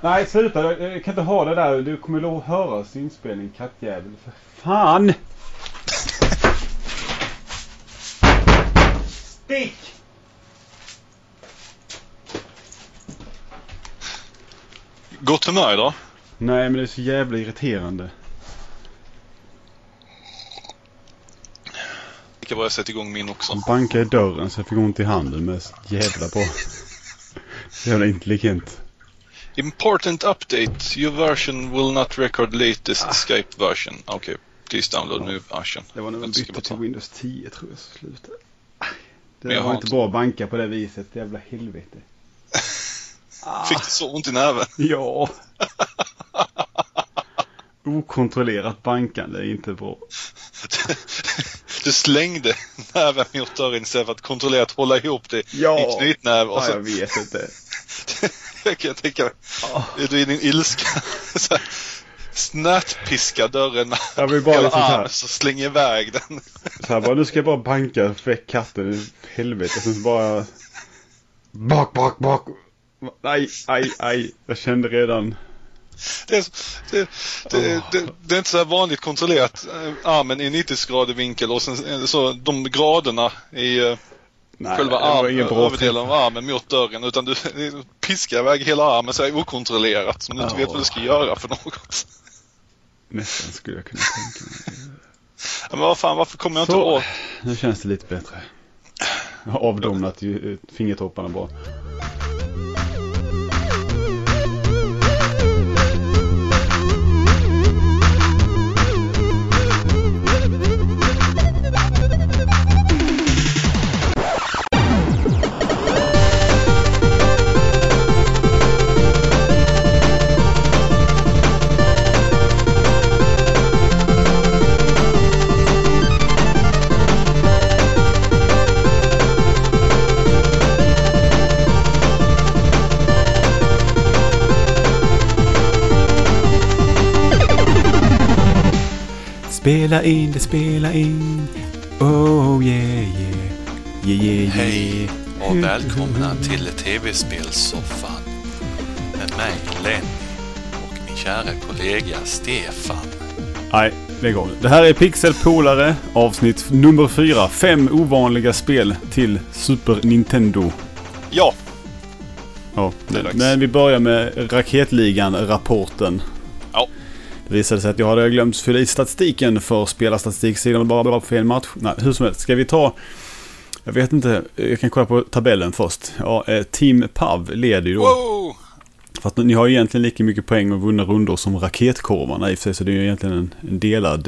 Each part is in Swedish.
Nej, sluta. Jag kan inte ha det där. Du kommer att höra inspelning, kattjävel. För fan! Stick! Gott humör idag. Nej, men det är så jävla irriterande. Lika bra jag sätter igång min också. Han bankade i dörren så jag fick ont i handen. Så jävla. Så jävla intelligent. Important update. Your version will not record latest Skype version. Okej. Please download new version. Det var när ska bytte till. Windows 10 tror jag så slutade. Det jag var inte bra att banka på det viset. Jävla helvete. Fick du så ont i näven? Ja. Okontrollerat bankande är inte bra. Du slängde näven mot dörren istället för att kontrollera att hålla ihop det Ja. i en knytnäve. Och Ja, jag vet inte. jag kan tänka mig. Du i din ilska. Snärtpiska dörren med Jag vill bara hela liksom armen så släng iväg den. Så här bara, nu ska jag bara banka väck katten i helvete. Sen så bara... Bak, bak, bak. Aj, aj, aj. Jag kände redan... Det är, det, det, det, det är inte så vanligt kontrollerat. eh, Armen i 90 grader vinkel och sen eh, så de graderna i eh, Nej, själva det var arm, ingen bra överdelen av armen mot dörren. Utan du piskar iväg hela armen så här okontrollerat. Som du inte Ja. vet vad du ska göra för något. Nästan skulle jag kunna tänka mig. Men vad fan, varför kommer jag inte Så. åt? Nu känns det lite bättre. Jag har avdomnat eh, fingertopparna bra. Spela in det, spela in. Oh yeah, yeah. Yeah, yeah, yeah. Hej och välkomna till TV-spelssoffan med mig Lenny och min kära kollega Stefan. Nej, lägg av. Det här är Pixel Polare, avsnitt nummer fyra. Fem ovanliga spel till Super Nintendo. Ja, Ja, Det är dags. men vi börjar med Raketligan-rapporten. Det visade sig att jag hade glömt fylla i statistiken för spelarstatistiksidan bara bara på fel match. Nej, hur som helst. Ska vi ta... Jag vet inte, jag kan kolla på tabellen först. Ja, eh, Team Pav leder ju då. wow! För att ni har ju egentligen lika mycket poäng och vunna rundor som raketkorvarna i och för sig. Så det är ju egentligen en, en delad...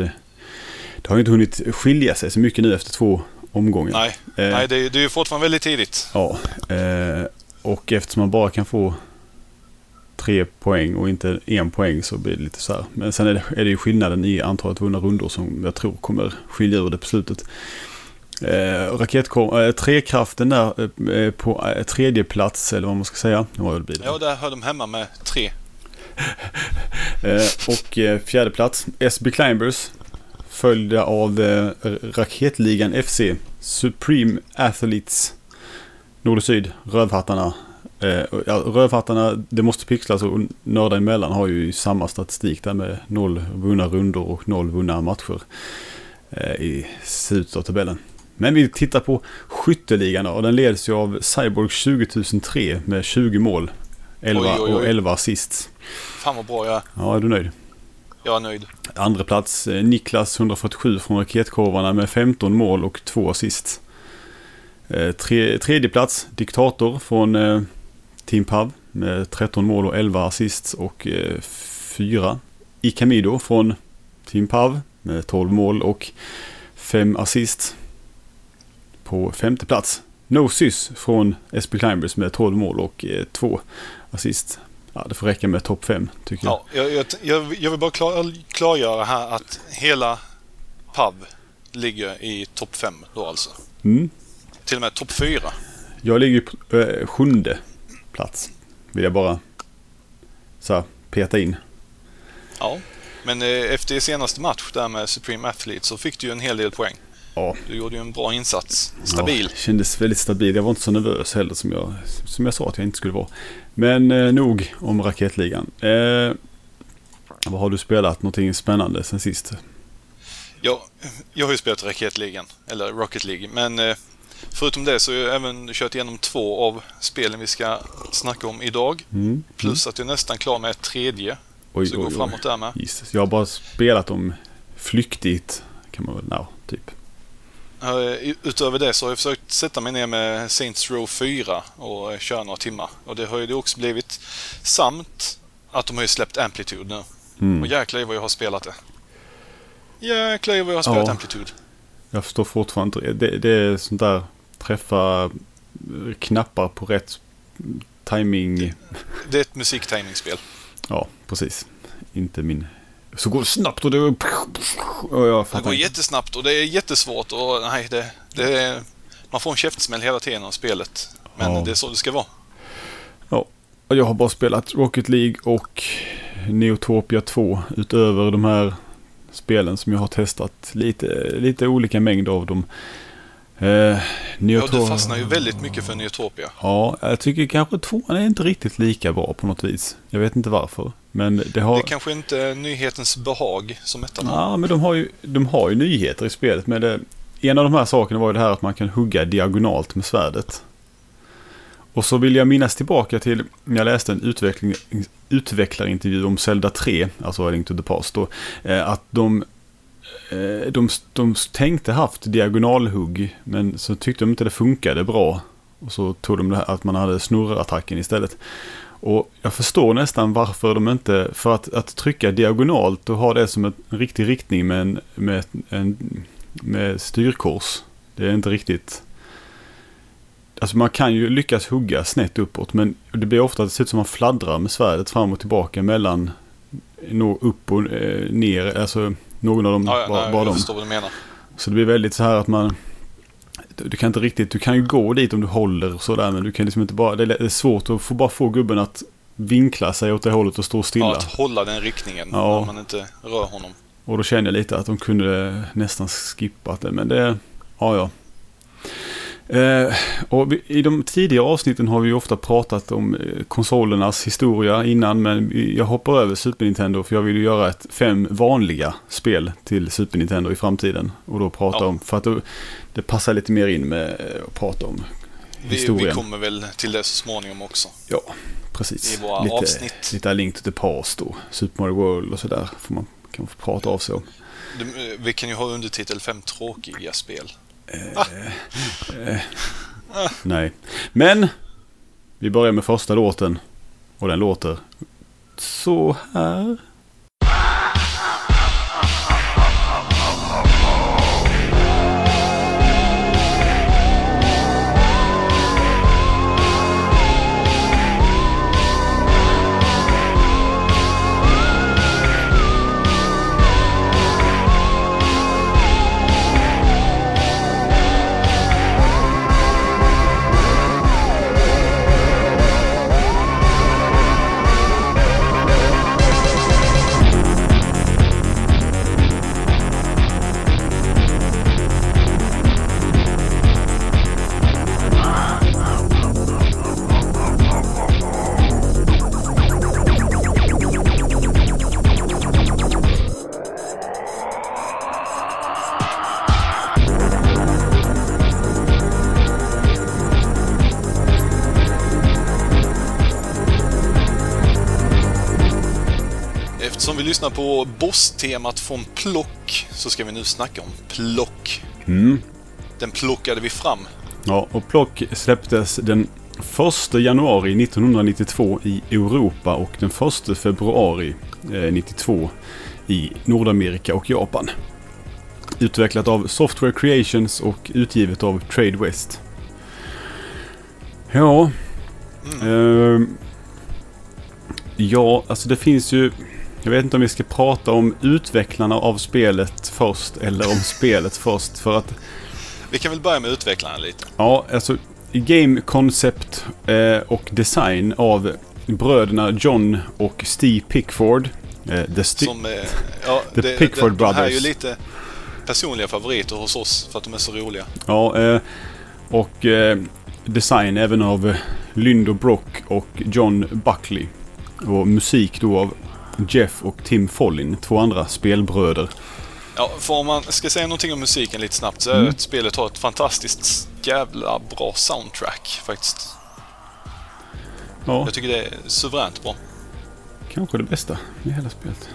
Det har ju inte hunnit skilja sig så mycket nu efter två omgångar. Nej, Eh, nej det, är- det är ju fortfarande väldigt tidigt. Ja, eh, och eftersom man bara kan få tre poäng och inte en poäng så blir det lite så här. Men sen är det, är det ju skillnaden i antalet vunna rundor som jag tror kommer skilja ur det på slutet. Eh, raketkorv, eh, trekraften där eh, på eh, tredje plats eller vad man ska säga. Blir det? Ja, där hör de hemma med tre. Eh, och eh, fjärde plats SB Climbers. Följda av eh, Raketligan FC. Supreme Athletes. Nord och Syd. Rövhattarna. Eh, ja, rövhattarna, det måste pixlas och nördar emellan har ju samma statistik där med noll vunna rundor och noll vunna matcher. Eh, I slutet av tabellen. Men vi tittar på skytteligan och den leds ju av Cyborg 20003 med 20 mål. 11 Oj, oj, oj. och 11 assists. Fan vad bra jag är. Ja, är du nöjd? Jag är nöjd. Andra plats eh, Niklas 147 från Raketkorvarna med 15 mål och 2 assist. Tre, tredje plats Diktator från Team Pav med 13 mål och 11 assist och eh, 4. Ikamido från Team Pav med 12 mål och 5 assist. På femte plats Nosys från SP Climbers med 12 mål och 2 assist. Ja, det får räcka med topp 5 tycker jag. Ja, jag, jag, jag, vill bara klar, klargöra här att hela PUB ligger i topp 5 då alltså. Mm. Till och med topp 4. Jag ligger på eh, sjunde plats. Vill jag bara så här, peta in. Ja. Men eh, efter senaste match där med Supreme Athlete så fick du ju en hel del poäng. Ja. Du gjorde ju en bra insats. Stabil. Ja, kändes väldigt stabil. Jag var inte så nervös heller som jag, som jag sa att jag inte skulle vara. Men eh, nog om Raketligan. Eh, vad har du spelat? Någonting spännande sen sist? Ja, jag har ju spelat Raketligan, eller Rocket League, men eh, förutom det så har jag även kört igenom två av spelen vi ska snacka om idag. Mm. Plus att jag är nästan klar med ett tredje. Oj, så det går framåt där med. Jesus. Jag har bara spelat dem flyktigt. Kan man väl, no, typ. Utöver det så har jag försökt sätta mig ner med Saints Row 4 och köra några timmar. Och det har ju det också blivit. Samt att de har ju släppt Amplitude nu. Mm. Och jäklar vad jag har spelat det. Jäklar vad jag har spelat Ja. Amplitude. Jag förstår fortfarande inte. Det, det är sånt där träffa knappar på rätt timing. Det är ett musiktimingspel. Ja, precis. Inte min... Så går det snabbt och det... Och jag Det går inte. jättesnabbt och det är jättesvårt och nej, det, det är, man får en käftsmäll hela tiden av spelet. Men Ja. det är så det ska vara. Och Jag har bara spelat Rocket League och Neotopia 2 utöver de här spelen som jag har testat. Lite, lite olika mängd av dem. Eh, Ja, Neoto- du fastnar ju väldigt mycket för Neutopia. Ja, jag tycker kanske tvåan är inte riktigt lika bra på något vis. Jag vet inte varför. Men det har... Det är kanske inte är nyhetens behag som ettan har. Ja, men de har, ju, de har ju nyheter i spelet. Men det, en av de här sakerna var ju det här att man kan hugga diagonalt med svärdet. Och så vill jag minnas tillbaka till när jag läste en utveckling, utvecklarintervju om Zelda 3, alltså A Link to the Past, då, eh, att de, eh, de, de tänkte haft diagonalhugg, men så tyckte de inte det funkade bra. Och så tog de det här att man hade snurrattacken istället. Och jag förstår nästan varför de inte, för att, att trycka diagonalt och ha det som en riktig riktning med, en, med, en, med styrkors. Det är inte riktigt... Alltså man kan ju lyckas hugga snett uppåt men det blir ofta att det ser ut som man fladdrar med svärdet fram och tillbaka mellan upp och eh, ner. Alltså någon av dem, Ja, bara, nej, bara jag förstår vad du menar. Så det blir väldigt så här att man... Du kan inte riktigt, du kan ju gå dit om du håller och sådär men du kan liksom inte bara... Det är det är svårt att få, bara få gubben att vinkla sig åt det hållet och stå stilla. Ja, att hålla den riktningen Ja. när man inte rör honom. Och då känner jag lite att de kunde nästan skippat det men det... Ja, ja. Eh, och vi, I de tidigare avsnitten har vi ofta pratat om eh, konsolernas historia innan men jag hoppar över Super Nintendo för jag vill ju göra ett fem vanliga spel till Super Nintendo i framtiden. Och då prata Ja. om, för att då, det passar lite mer in med eh, att prata om historien. vi kommer väl till det så småningom också. Ja, precis. i våra lite, avsnitt. Lite Link to the Past och Super Mario World och sådär. Får man kan få prata av sig om. Du, vi kan ju ha undertitel Fem tråkiga spel. Nej. Men vi börjar med första låten. Och den låter så här. Lyssnar på boss-temat från Plock så ska vi nu snacka om Plock. Mm. Den plockade vi fram. Ja, och Plock släpptes den 1 januari 1992 i Europa och den 1 februari eh, 92 i Nordamerika och Japan. Utvecklat av Software Creations och utgivet av Trade West. Ja. ehm, ja, alltså det finns ju... Jag vet inte om vi ska prata om utvecklarna av spelet först eller om spelet först. För att Vi kan väl börja med utvecklarna lite. Ja, alltså game concept eh, och design av bröderna John och Steve Pickford. Eh, the Sti- Som, eh, ja, The Pickford det, De här är ju Brothers. lite, personliga favoriter hos oss för att de är så roliga. Ja, och design även av Lyndo Brock och John Buckley. Och musik då av Jeff och Tim Follin, två andra spelbröder. Ja, för om man ska säga någonting om musiken lite snabbt så är Mm. att spelet har ett fantastiskt jävla bra soundtrack faktiskt. Ja, Jag tycker det är suveränt bra. kanske det bästa i hela spelet.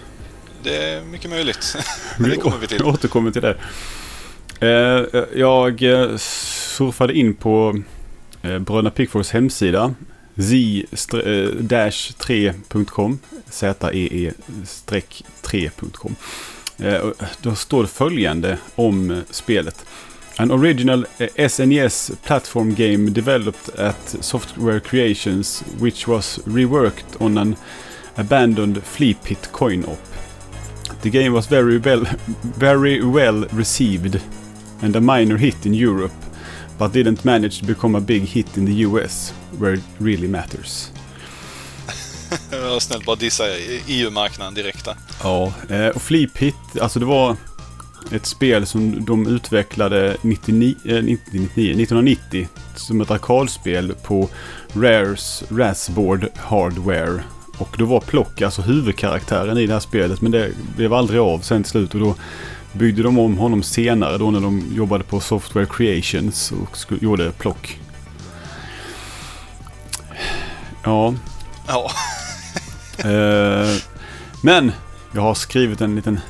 Det är mycket möjligt. Men det kommer vi till. Jag återkommer till det. Eh, jag eh, surfade in på eh, Bröderna Pickfords hemsida z-3.com eh, z-e-3.com eh, Då står det följande om eh, spelet. An original SNES platform game developed at Software Creations which was reworked on an abandoned flea pit coin-op. The game was very well, very well received and a minor hit in Europe, but didn't manage to become a big hit in the US, where it really matters. Jag var snällt bara dissa EU-marknaden direkt där. Ja, eh, och Flip Hit, alltså det var ett spel som de utvecklade 99, eh, 1999, 1990 som ett arkadspel på Rares Raspboard Hardware. Och då var Plock alltså huvudkaraktären i det här spelet men det blev aldrig av sen till slut och då byggde de om honom senare då när de jobbade på Software Creations och gjorde Plock. Ja, Ja, Eh, men jag har skrivit en liten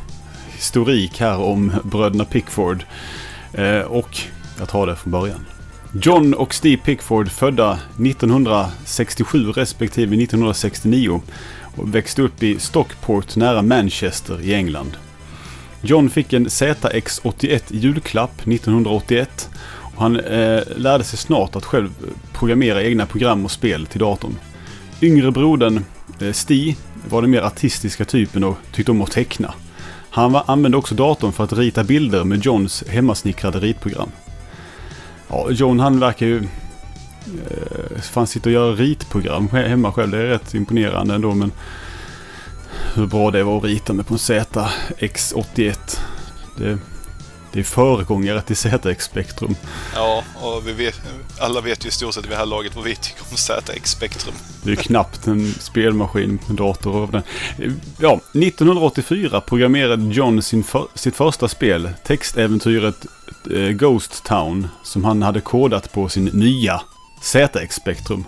historik här om bröderna Pickford. Eh, och jag tar det från början. John och Steve Pickford födda 1967 respektive 1969 och växte upp i Stockport nära Manchester i England. John fick en ZX81 julklapp 1981 och han eh, lärde sig snart att själv programmera egna program och spel till datorn. Yngre brodern eh, Sti var den mer artistiska typen och tyckte om att teckna. Han var, använde också datorn för att rita bilder med Johns hemmasnickrade ritprogram. Ja, John han verkar ju... Eh, fan sitta och göra ritprogram hemma själv. Det är rätt imponerande ändå men... Hur bra det var att rita med på en ZX81. Det, det är föregångare till ZX Spectrum. ja och vi vet, alla vet ju i stort sett vid det här laget vad vi tycker om ZX Spectrum. Det är knappt en spelmaskin, en dator av den. Ja, 1984 programmerade John sin för, sitt första spel, textäventyret eh, Ghost Town, som han hade kodat på sin nya ZX Spectrum.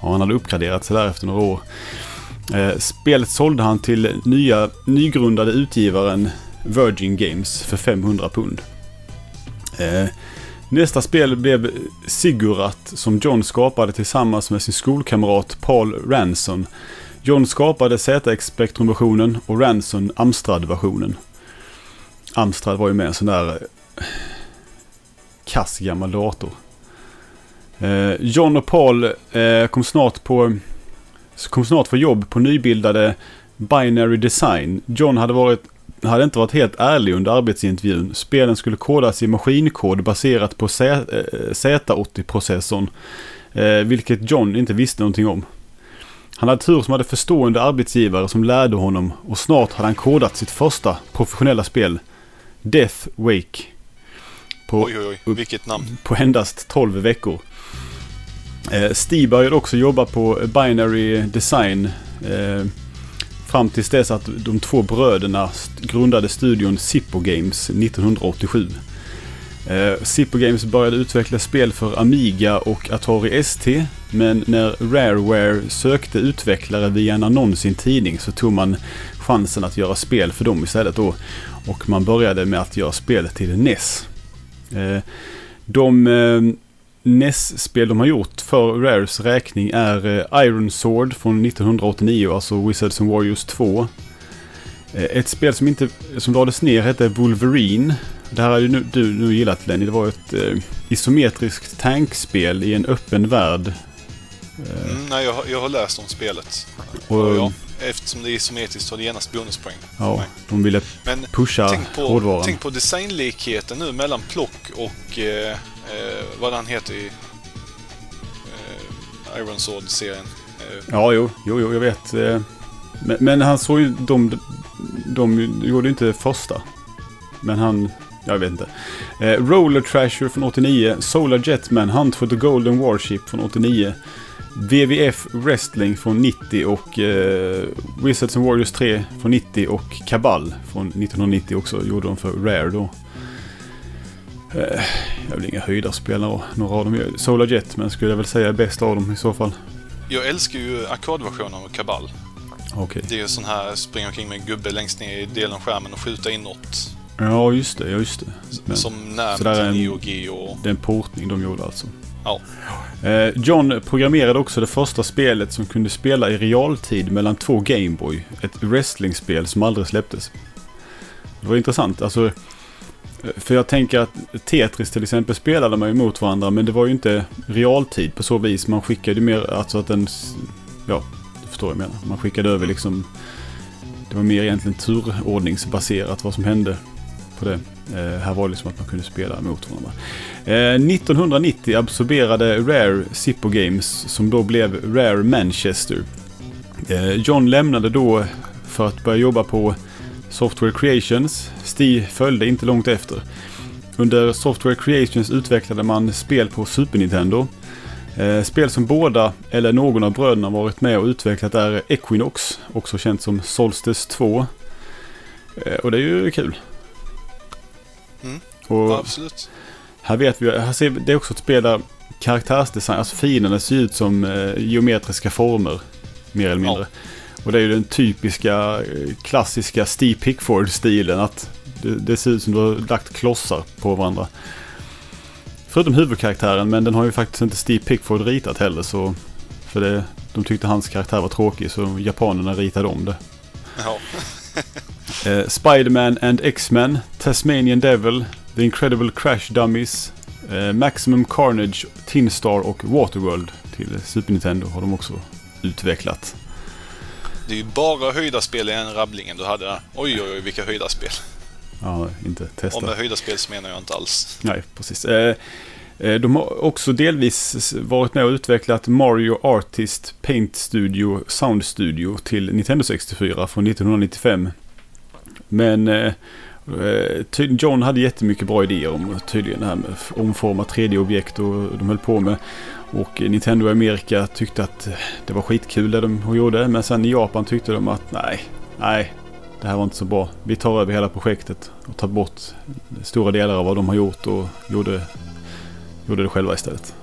Och han hade uppgraderat sig där efter några år. Eh, spelet sålde han till nya, nygrundade utgivaren Virgin Games för 500 pund. Eh, Nästa spel blev Sigurat som John skapade tillsammans med sin skolkamrat Paul Ranson. John skapade ZX Spectrum-versionen och Ranson Amstrad-versionen. Amstrad var ju med en sån där eh, kass gammal dator. Eh, John och Paul eh, kom snart på kom snart få jobb på nybildade Binary Design. John hade varit hade inte varit helt ärlig under arbetsintervjun. Spelen skulle kodas i maskinkod baserat på Z- eh, Z80-processorn. Eh, vilket John inte visste någonting om. Han hade tur som hade förstående arbetsgivare som lärde honom och snart hade han kodat sitt första professionella spel. Death Wake. På, Oj, oj, oj. Vilket namn. på endast 12 veckor. Eh, Steve började också jobba på Binary Design fram tills dess att de två bröderna grundade studion Zippo Games 1987. Eh, Zippo Games började utveckla spel för Amiga och Atari ST men när Rareware sökte utvecklare via en annons i en tidning så tog man chansen att göra spel för dem istället då. Och man började med att göra spel till NES. Eh, de eh, NES-spel de har gjort för Rares räkning är eh, Iron Sword från 1989, alltså Wizards and Warriors 2. Eh, ett spel som inte som lades ner hette Wolverine. Det här har ju nu, du nu gillat Lenny. Det var ett eh, isometriskt tankspel i en öppen värld. Eh, Mm, nej, jag, har- jag har läst om spelet. och, Och ja. ja, eftersom det är isometriskt har det genast bonuspoäng. mig. de ville Men pusha tänk på, hårdvaran. tänk på designlikheten nu mellan Plock och eh, eh, vad han heter i eh, Iron Sword-serien. Eh, Ja, jo, jo, jo jag vet. Eh, men, men han såg ju, de, de gjorde ju inte första. Men han Jag vet inte. Eh, Roller Trasher från 89. Solar Jetman, Hunt for the Golden Warship från 89. WWF Wrestling från 90 och eh, Wizards and Warriors 3 från 90 och Kabal från 1990 också gjorde de för Rare då. Eh, jag vill inga höjdarspelare några av dem. Solar Jetman skulle jag väl säga är bäst av dem i så fall. Jag älskar ju arkadversionen av Kabal. Okej. Det är ju sån här springa omkring med en gubbe längst ner i delen av skärmen och skjuta inåt. Ja, just det. Ja, just det. Men Som när så där är en- Neo Geo. det är en portning de gjorde alltså. Ja. Eh, John programmerade också det första spelet som kunde spela i realtid mellan två Gameboy. Ett wrestlingspel som aldrig släpptes. Det var intressant. Alltså, för jag tänker att Tetris till exempel spelade man ju mot varandra men det var ju inte realtid på så vis. Man skickade ju mer, alltså att den... Ja, du förstår vad jag menar. Man skickade över liksom... Det var mer egentligen turordningsbaserat vad som hände på det. Eh, här var det liksom att man kunde spela mot varandra. Eh, 1990 absorberade Rare Zippo Games som då blev Rare Manchester. Eh, John lämnade då för att börja jobba på Software Creations. Steve följde inte långt efter. Under Software Creations utvecklade man spel på Super Nintendo. Eh, spel som båda eller någon av bröderna varit med och utvecklat är Equinox, också känt som Solstice 2. Eh, och det är ju kul. Mm. Och Ja, absolut. här vet vi, här ser vi, det är också ett spel där karaktärsdesign, alltså fienderna ser ut som eh, geometriska former. Mer eller mindre. Och det är ju den typiska eh, klassiska Steve Pickford-stilen att det, det ser ut som du har lagt klossar på varandra. Förutom huvudkaraktären, men den har ju faktiskt inte Steve Pickford ritat heller så... För det, de tyckte hans karaktär var tråkig så japanerna ritade om det. Ja. Eh, Spiderman and X-Men, Tasmanian Devil, The Incredible Crash Dummies, eh, Maximum Carnage, Tin Star och Waterworld till Super Nintendo har de också utvecklat. Det är ju bara höjda spel i en rabblingen du hade där. Oj, oj, oj, vilka höjda spel. Ja, inte Och testat. med höjda spel så menar jag inte alls. Nej, precis. Eh, eh, de har också delvis varit med och utvecklat Mario Artist Paint Studio Sound Studio till Nintendo 64 från 1995. Men eh, Eh, John hade jättemycket bra idéer om tydligen det här med att omforma 3D-objekt och de höll på med. Och Nintendo i Amerika tyckte att eh, det var skitkul det de gjorde. Men sen i Japan tyckte de att nej, nej, det här var inte så bra. Vi tar över hela projektet och tar bort stora delar av vad de har gjort och gjorde, gjorde det själva istället.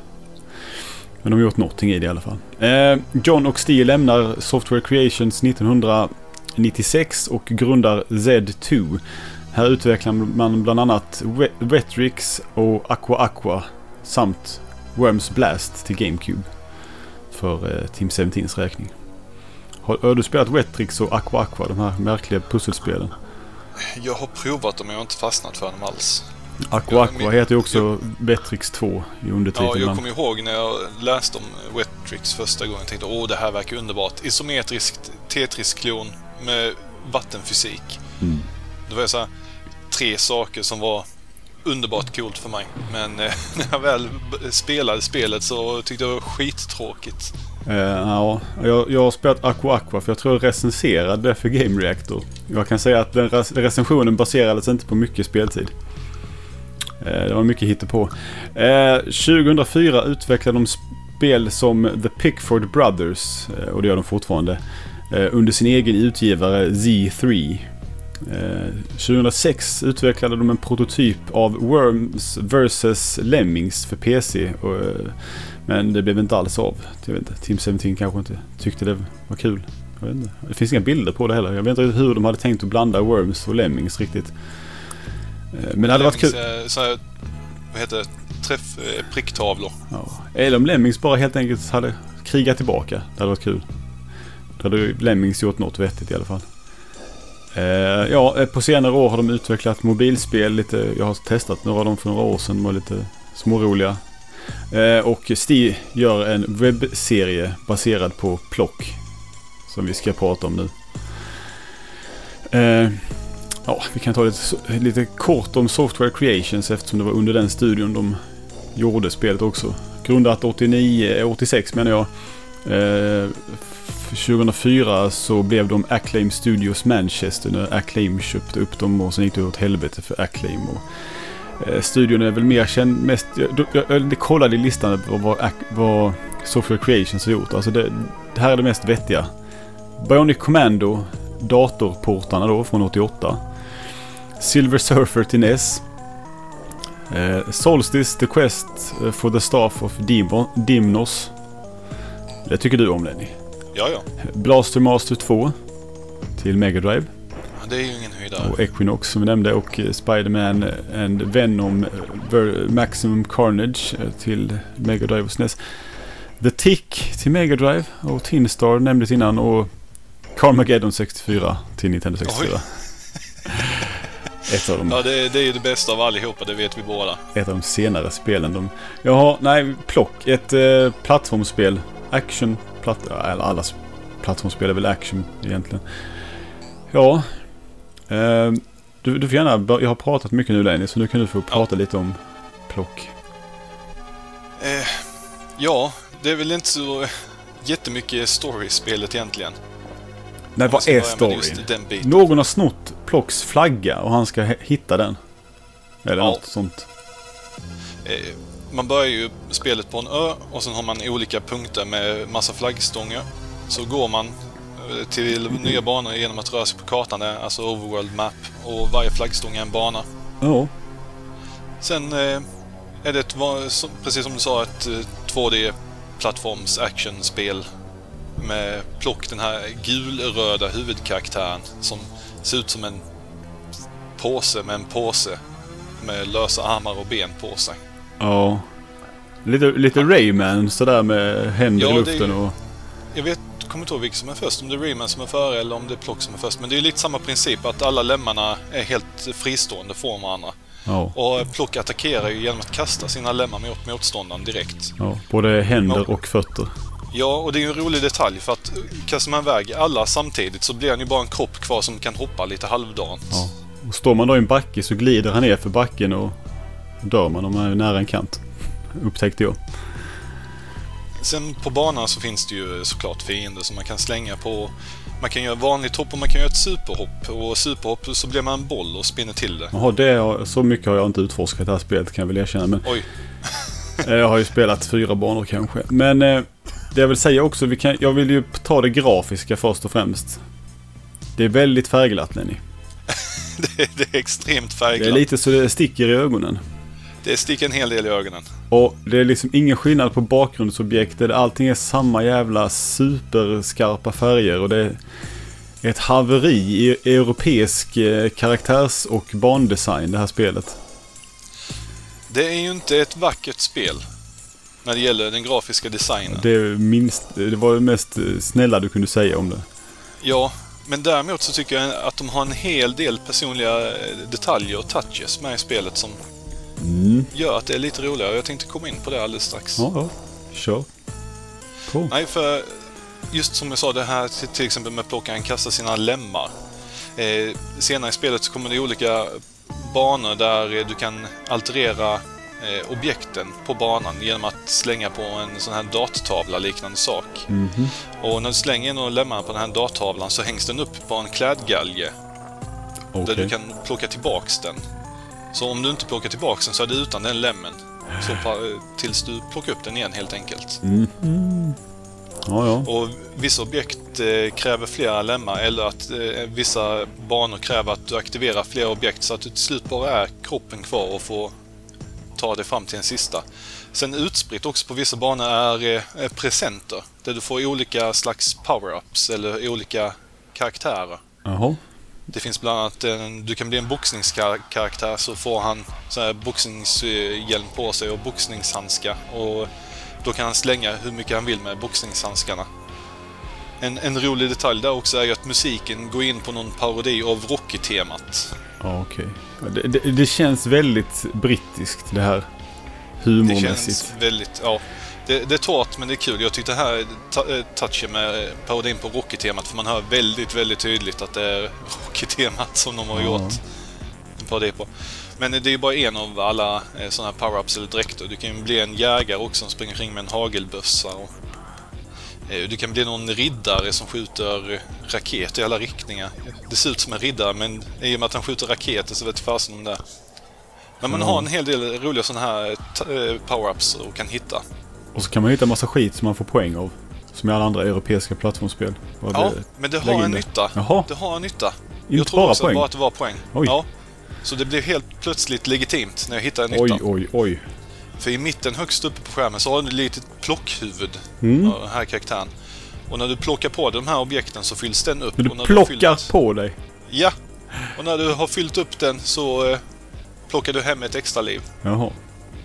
Men de har gjort någonting i det i alla fall. Eh, John och Steve lämnar Software Creations 1996 och grundar Z2. Här utvecklar man bland annat We- Wetrix och Aqua Aqua samt Worms Blast till GameCube. För eh, Team 17s räkning. Har, du spelat Wetrix och Aqua Aqua, de här märkliga pusselspelen? Jag har provat dem men jag har inte fastnat för dem alls. Aqua Aqua men- heter ju också Wetrix 2 i undertiteln. Ja, jag kommer ihåg när jag läste om Wetrix första gången. Jag tänkte åh, det här verkar underbart. Isometriskt Tetris-klon med vattenfysik. Mm. Det var så här, tre saker som var underbart coolt för mig. Men eh, när jag väl spelade spelet så tyckte jag det var skittråkigt. Uh, ja, jag, jag har spelat Aqua Aqua för jag tror jag recenserade det för Game Reactor. Jag kan säga att den recensionen baserades inte på mycket speltid. Uh, det var mycket hittepå. Eh, uh, 2004 utvecklade de spel som The Pickford Brothers, och det gör de fortfarande, under sin egen utgivare Z3. Eh, 2006 utvecklade de en prototyp av Worms vs Lemmings för PC. Och, eh, men det blev inte alls av. Jag vet inte, Team 17 kanske inte tyckte det var kul. Jag vet inte. Det finns inga bilder på det heller. Jag vet inte hur de hade tänkt att blanda Worms och Lemmings riktigt. Eh, Men det hade varit kul. Eh, Så här, vad heter det? Träff... eh, Pricktavlor. Ja. Eller om Lemmings bara helt enkelt hade krigat tillbaka. Det hade varit kul. Då hade Lemmings gjort något vettigt i alla fall. Eh, ja, eh, på senare år har de utvecklat mobilspel lite. Jag har testat några av dem för några år sedan. De var lite småroliga. Eh, och Sti gör en webbserie baserad på Plock. Som vi ska prata om nu. Eh, ja, vi kan ta lite, lite kort om Software Creations eftersom det var under den studion de gjorde spelet också. Grundat 89, 86 menar jag. Eh, 2004 så blev de Acclaim Studios Manchester när Acclaim köpte upp dem och sen gick det åt helvete för Acclaim. Och, eh, studion är väl mer känd mest... Jag, jag, jag kollade i listan vad, vad, vad Software Creations har gjort. Alltså det, det här är det mest vettiga. Bionic Commando, datorportarna då från 88. Silver Surfer till NES. Eh, Solstice, The Quest eh, for the Staff of Dimnos. Det tycker du om Lenny. Ja, ja. Blaster Master 2 till Mega Drive. Ja, Det är ju ingen höjdare. Och Equinox som vi nämnde och eh, Spider-Man and Venom eh, Maximum Carnage eh, till Mega Drive och SNES. The Tick till Mega Drive och Tin Star nämndes innan och Carmageddon 64 till Nintendo 64. Ett av, de, Ja, det, det är ju det bästa av allihopa, det vet vi båda. ett av de senare spelen. De, jaha, nej, plock. Ett eh, plattformsspel. Action. Platt, eller alla plattformsspel är väl action egentligen. Ja. Eh, du, du får gärna, jag har pratat mycket nu Lenny, så nu kan du få prata lite om plock. Eh, ja, det är väl inte så jättemycket story i spelet egentligen. Nej, vad är storyn? Någon har snott Plocks flagga och han ska hitta den. Eller Ja. något sånt. Eh, man börjar ju spelet på en ö och sen har man olika punkter med massa flaggstånger. Så går man eh, till nya banor genom att röra sig på kartan, där, alltså Overworld Map. Och varje flaggstång är en bana. Ja. Sen eh, är det ett, precis som du sa, ett eh, 2D plattforms actionspel med plock, den här gulröda huvudkaraktären som ser ut som en påse med en påse med lösa armar och ben på sig. Ja. Lite, lite Rayman sådär med händer Ja, i luften och... Jag vet, kommer inte ihåg vilket som är först, om det är Rayman som är före eller om det är Plock som är först. Men det är lite samma princip, att alla lemmarna är helt fristående från varandra. Ja. Och Plock attackerar ju genom att kasta sina lemmar mot motståndaren direkt. ja. Både händer och fötter. Ja, och det är ju en rolig detalj för att kastar man iväg alla samtidigt så blir han ju bara en kropp kvar som kan hoppa lite halvdant. Ja. Och står man då i en backe så glider han ner för backen och dör man om man är nära en kant. Upptäckte jag. Sen på banan så finns det ju såklart fiender som man kan slänga på. Man kan göra vanligt hopp och man kan göra ett superhopp. Och superhopp så blir man en boll och spinner till det. Jaha, det har, så mycket har jag inte utforskat det här spelet kan jag väl erkänna. Men Oj, eh, jag har ju spelat fyra banor kanske. Men eh, det jag vill säga också, vi kan, jag vill ju ta det grafiska först och främst. Det är väldigt färgglatt Lenny. det, det är extremt Det är färgglatt. lite så det sticker i ögonen. Det sticker en hel del i ögonen. Och det är liksom ingen skillnad på bakgrundsobjektet. Allting är samma jävla superskarpa färger och det är ett haveri i europeisk eh, karaktärs och bandesign det här spelet. Det är ju inte ett vackert spel när det gäller den grafiska designen. Det, minst, det var det mest eh, snälla du kunde säga om det. Ja, men däremot så tycker jag att de har en hel del personliga eh, detaljer och touches med i spelet som Mm. gör att det är lite roligare. Jag tänkte komma in på det alldeles strax. Ja, ja. Kör. På. Nej, för just som jag sa, det här till, exempel med att plocka en kasta sina lemmar. Eh, senare i spelet så kommer det olika banor där eh, du kan alterera eh, objekten på banan genom att slänga på en sån här dattavla liknande sak. Mhm. Och när du slänger av lemmarna på den här dattavlan så hängs den upp på en klädgalge där Okej. du kan plocka tillbaks den. Så om du inte plockar tillbaks den så är det utan den lemmen. Så tills du plockar upp den igen helt enkelt. Ja, ja. Och vissa objekt eh, kräver flera lemmar eller att eh, vissa banor kräver att du aktiverar flera objekt så att du till slut bara är kroppen kvar och får ta dig fram till en sista. Sen utspritt också på vissa banor är eh, presenter där du får olika slags power-ups eller olika karaktärer. Jaha. Det finns bland annat en, du kan bli en boxningskaraktär så får han så här boxningshjälm på sig och boxningshandskar. Och då kan han slänga hur mycket han vill med boxningshandskarna. En, en rolig detalj där också är att musiken går in på någon parodi av Rocky-temat. Ja, okej. Ja, Det, det, det känns väldigt brittiskt det här. Det Humormässigt. känns väldigt, ja. Det, det är torrt men det är kul. Jag tyckte här eh, touchen med eh, parodin på Rocky-temat för man hör väldigt, väldigt tydligt att det är Rocky-temat som de har gjort en parodi på. Men det är ju bara en av alla eh, sådana här power-ups eller dräkter. Du kan ju bli en jägare också som springer kring med en hagelbössa. Och Du kan bli någon riddare som skjuter raketer i alla riktningar. Det ser ut som en riddare men i och med att han skjuter raketer så vet fasen om det. Men man Ja. har en hel del roliga sådana här power-ups och kan hitta. Och så kan man hitta massa skit som man får poäng av. Som i alla andra europeiska plattformsspel. Och Ja, det- men det har en det. nytta. Jaha, Det har en nytta. inte jag tror bara också poäng. bara att det var poäng. Oj. Ja. Så det blev helt plötsligt legitimt när jag hittade en nytta. Oj, oj, oj. För i mitten högst uppe på skärmen så har du ett litet plockhuvud Mm. av den här karaktären. Och när du plockar på de här objekten så fylls den upp. Men och du när plockar fyllt... på dig. Ja! Och när du har fyllt upp den så eh, plockar du hem ett extra liv. Jaha.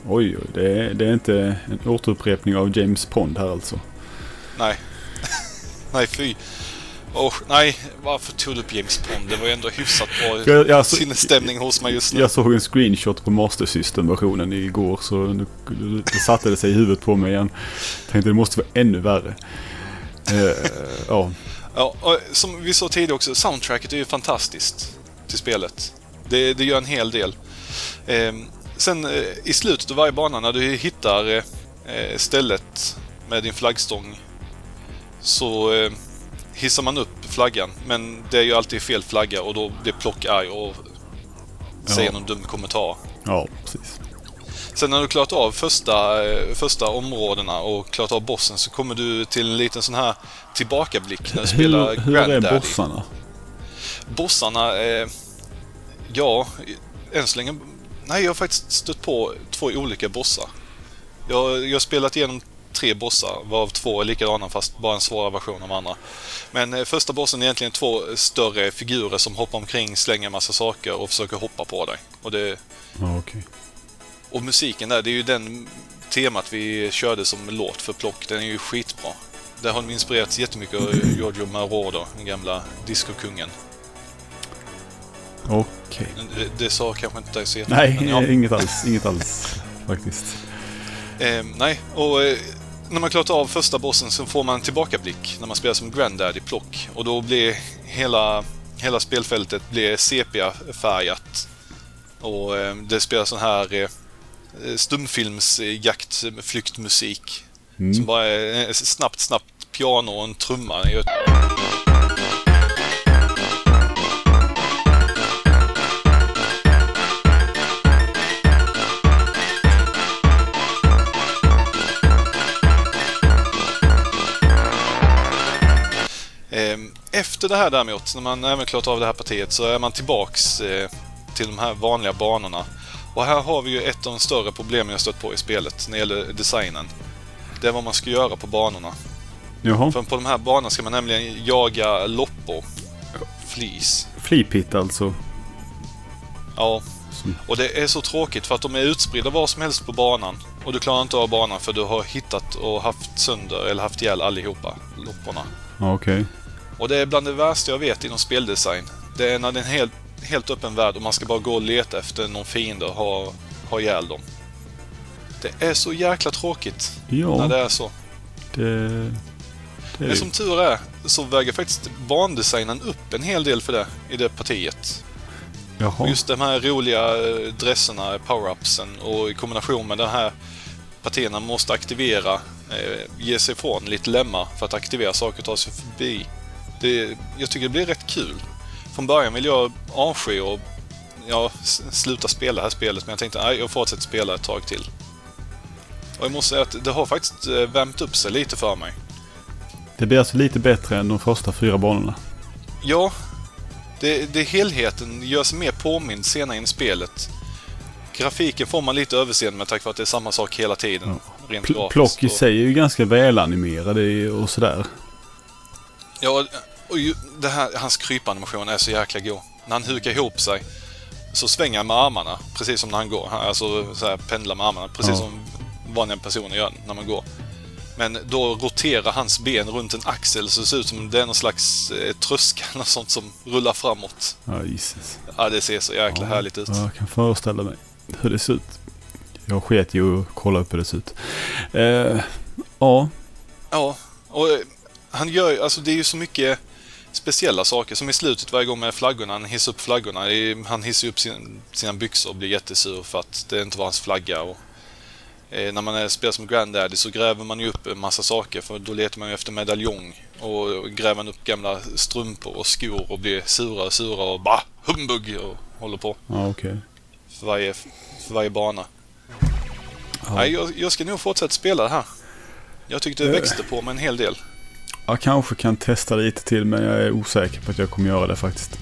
Oj, oj. Det är, det är inte en återupprepning av James Pond här alltså. Nej. nej, fy. Och nej, varför tog du upp James Pond? Det var ju ändå hyfsat bra Jag, jag, sinnesstämning hos mig just nu. jag såg en screenshot på Master System-versionen igår så nu, det satte det sig i huvudet på mig igen. Tänkte det måste vara ännu värre. Eh, ja, Ja, och som vi sa tidigare också, soundtracket är ju fantastiskt till spelet. Det, det gör en hel del. Ehm, sen eh, i slutet av varje bana när du hittar eh, eh, stället med din flaggstång så hissar man upp flaggan. Men det är ju alltid fel flagga och då blir plock arg och säger Ja. någon dum kommentar. ja precis. Sen när du klarat av första, första områdena och klarat av bossen så kommer du till en liten sån här tillbakablick när du spelar Hur, hur är bossarna? Bossarna, eh, ja, än så länge... Nej, jag har faktiskt stött på två olika bossar. Jag, jag har spelat igenom tre bossar, varav två är likadana fast bara en svårare version av andra. Men eh, första bossen är egentligen två större figurer som hoppar omkring, slänger massa saker och försöker hoppa på dig. Och, det, Ja, okej. och musiken där, det är ju den temat vi körde som låt för plock. Den är ju skitbra. Där har de inspirerats jättemycket av Giorgio Moroder, den gamla discokungen. Okej. Det, det sa kanske inte dig så jättemycket. Nej, ja. inget alls. Inget alls faktiskt. Eh, nej, och eh, när man klarat av första bossen så får man en tillbakablick när man spelar som Granddaddy Plock. Och då blir hela, hela spelfältet blir sepia-färgat. Och eh, det spelar sån här eh, stumfilmsjaktflyktmusik. Som Mm. bara är eh, snabbt, snabbt piano och en trumma. Efter det här däremot, när man även klarat av det här partiet, så är man tillbaks eh, till de här vanliga banorna. Och här har vi ju ett av de större problemen jag stött på i spelet när det gäller designen. Det är vad man ska göra på banorna. Jaha. För på de här banorna ska man nämligen jaga loppor. Flis. Flipit alltså. Ja. Och det är så tråkigt för att de är utspridda var som helst på banan. Och du klarar inte av banan för du har hittat och haft sönder eller haft ihjäl allihopa lopporna. Okej. Och det är bland det värsta jag vet inom speldesign. Det är när det är en helt, helt öppen värld och man ska bara gå och leta efter någon fiende och ha, ha ihjäl dem. Det är så jäkla tråkigt när Ja, det är så. det... Det är Men det. som tur är så väger faktiskt bandesignen upp en hel del för det i det partiet. Jaha. Just de här roliga eh, dresserna, power-upsen och i kombination med den här partierna måste aktivera, eh, ge sig ifrån lite lemma för att aktivera saker och ta sig förbi. Det, jag tycker det blir rätt kul. Från början vill jag avsky och ja, sluta spela det här spelet men jag tänkte nej, jag fortsätter spela ett tag till. Och jag måste säga att det har faktiskt eh, värmt upp sig lite för mig. Det blir alltså lite bättre än de första fyra banorna. Ja, det, det helheten gör sig mer påmind senare in i spelet. Grafiken får man lite överseende med tack vare att det är samma sak hela tiden. Rent Pl-. Plock i och- sig är ju ganska välanimerade och sådär. Ja, och ju, det här, hans krypanimation är så jäkla god. När han hukar ihop sig så svänger han med armarna, precis som när han går. Alltså så här, pendlar med armarna, precis Ja. som vanliga personer gör när man går. Men då roterar hans ben runt en axel så det ser ut som det är någon slags eh, tröskel eller sånt som rullar framåt. Ja, Jesus. Ja, det ser så jäkla härligt ut. Ja, jag kan föreställa mig hur det ser ut. Jag sket ju att kolla upp hur det ser ut. Eh, ja, Ja, och eh, han gör ju- alltså det är ju så mycket speciella saker. Som i slutet varje gång med flaggorna, han hissar upp flaggorna. Han hissar upp sin, sina byxor och blir jättesur för att det inte var hans flagga. Och, eh, när man spelar som Granddaddy så gräver man ju upp en massa saker för då letar man ju efter medaljong. Och gräver man upp gamla strumpor och skor och blir sura och sura och bara humbug och håller på Ja, okej. för varje, för varje bana. Ja. Nej, jag, jag ska nog fortsätta spela det här. Jag tyckte det Eh. växte på mig en hel del. Jag kanske kan testa lite till men jag är osäker på att jag kommer göra det faktiskt.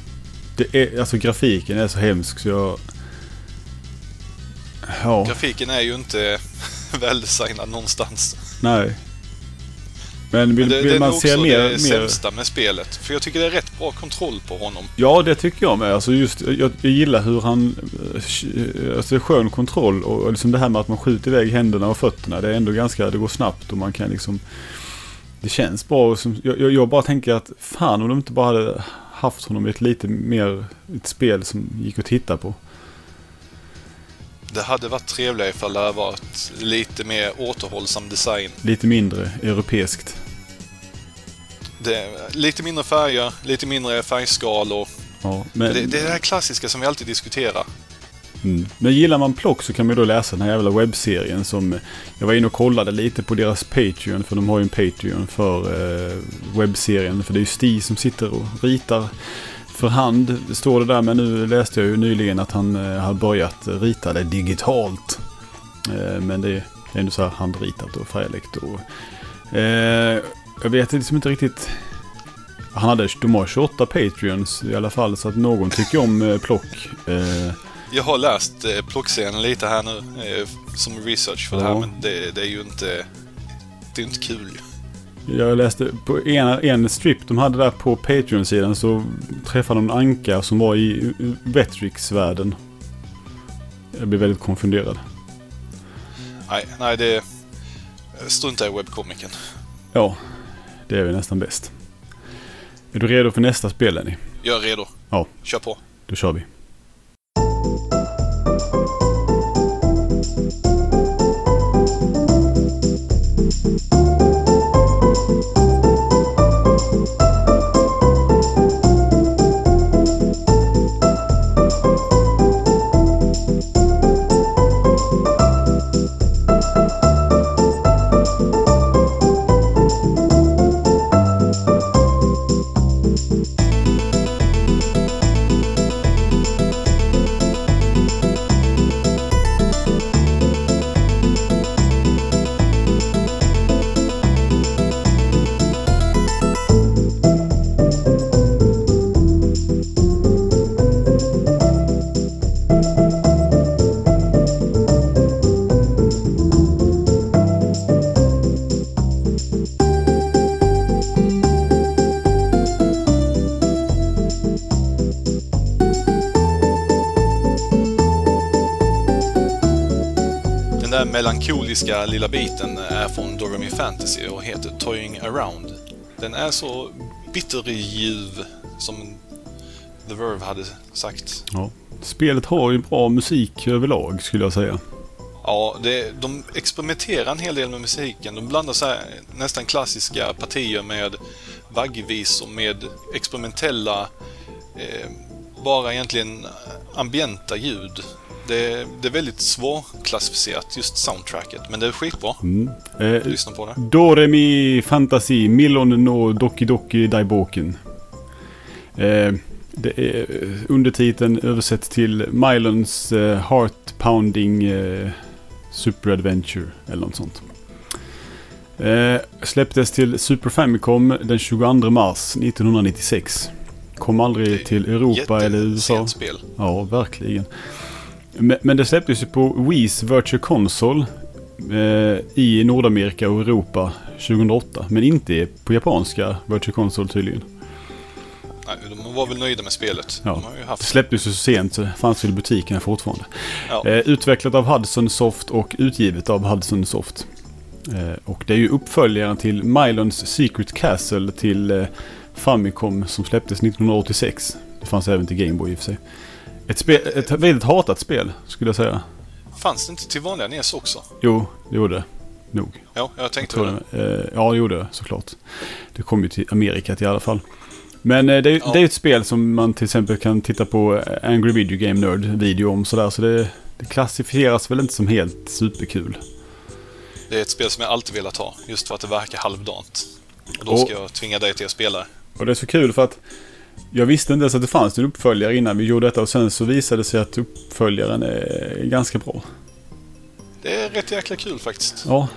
Det är, alltså grafiken är så hemsk så jag... Ja, Grafiken är ju inte väldesignad någonstans. nej. Men vill, det, vill det är man se också mer... det mer... sämsta med spelet. För jag tycker det är rätt bra kontroll på honom. Ja, det tycker jag med. Alltså just, jag, jag gillar hur han... eh, Alltså det är skön kontroll och, och liksom det här med att man skjuter iväg händerna och fötterna. Det är ändå ganska... Det går snabbt och man kan liksom... Det känns bra. Och som, jag, jag, jag bara tänker att fan om de inte bara hade haft honom i ett lite mer... Ett spel som gick att titta på. Det hade varit trevligare ifall det hade varit lite mer återhållsam design. Lite mindre europeiskt. Det, lite mindre färger, lite mindre färgskalor. Ja, men, Det, det är det här klassiska som vi alltid diskuterar. Mm. Men gillar man plock så kan man ju då läsa den här jävla webbserien som... Eh, jag var inne och kollade lite på deras Patreon för de har ju en Patreon för eh, webbserien. För det är ju Stig som sitter och ritar för hand. Står det där men nu läste jag ju nyligen att han eh, har börjat rita det digitalt. Eh, men det är ändå så här handritat och färgläckt och... Eh, jag vet liksom inte riktigt... Han hade, de har 28 Patreons i alla fall så att någon tycker om eh, plock. Eh, jag har läst eh, plockscenen lite här nu eh, som research för det Ja. här, men det, det är ju inte... Det är inte kul. Jag läste på en, en strip de hade där på Patreon-sidan så träffade de en anka som var i Vetrix-världen. Jag blev väldigt konfunderad. Nej, nej det... Strunta i webbkomiken. Ja, det är väl nästan bäst. Är du redo för nästa spel Lenny? Jag är redo. Ja. Kör på. Då kör vi. Den där melankoliska lilla biten är från Doremi Fantasy och heter Toying Around. Den är så bitterljuv som The Verve hade sagt. Ja. Spelet har ju bra musik överlag skulle jag säga. Ja, det, de experimenterar en hel del med musiken. De blandar så här, nästan klassiska partier med vaggvisor med experimentella, eh, bara egentligen ambienta ljud. Det, det är väldigt svårklassificerat, just soundtracket, men det är skitbra. Mm. Eh, Lyssna på det. Doremi Fantasy Milon no Doki Doki Daiboken. Eh, det är eh, undertiteln översätts till Mylons eh, Heart Pounding eh, Super Adventure eller något sånt. Eh, släpptes till Super Famicom den 22 mars 1996. Kom aldrig till Europa eller USA. Jättesent spel. Ja, verkligen. Men, men det släpptes ju på Wii's Virtual Console eh, i Nordamerika och Europa 2008. Men inte på japanska Virtual Console tydligen. Nej, de var väl nöjda med spelet. Ja. De har ju Det haft... släpptes ju så sent så det fanns väl i butikerna fortfarande. Ja. Eh, utvecklat av Hudson Soft och utgivet av Hudson Soft. Eh, och det är ju uppföljaren till Mylons Secret Castle till eh, Famicom som släpptes 1986. Det fanns även till Game Boy i och för sig. Ett, spel, ett väldigt hatat spel skulle jag säga. Fanns det inte till vanliga NES också? Jo, det gjorde det. Nog. Ja, jag tänkte väl det. det. Eh, ja, det gjorde det såklart. Det kom ju till Amerika i alla fall. Men eh, det, är- Ja. det är ett spel som man till exempel kan titta på eh, Angry Video Game Nerd video om sådär. Så det, det klassifieras väl inte som helt superkul. Det är ett spel som jag alltid velat ha, just för att det verkar halvdant. Och då Och- ska jag tvinga dig till att spela. Och det är så kul för att jag visste inte ens att det fanns en uppföljare innan vi gjorde detta och sen så visade det sig att uppföljaren är ganska bra. Det är rätt jäkla kul faktiskt. Ja,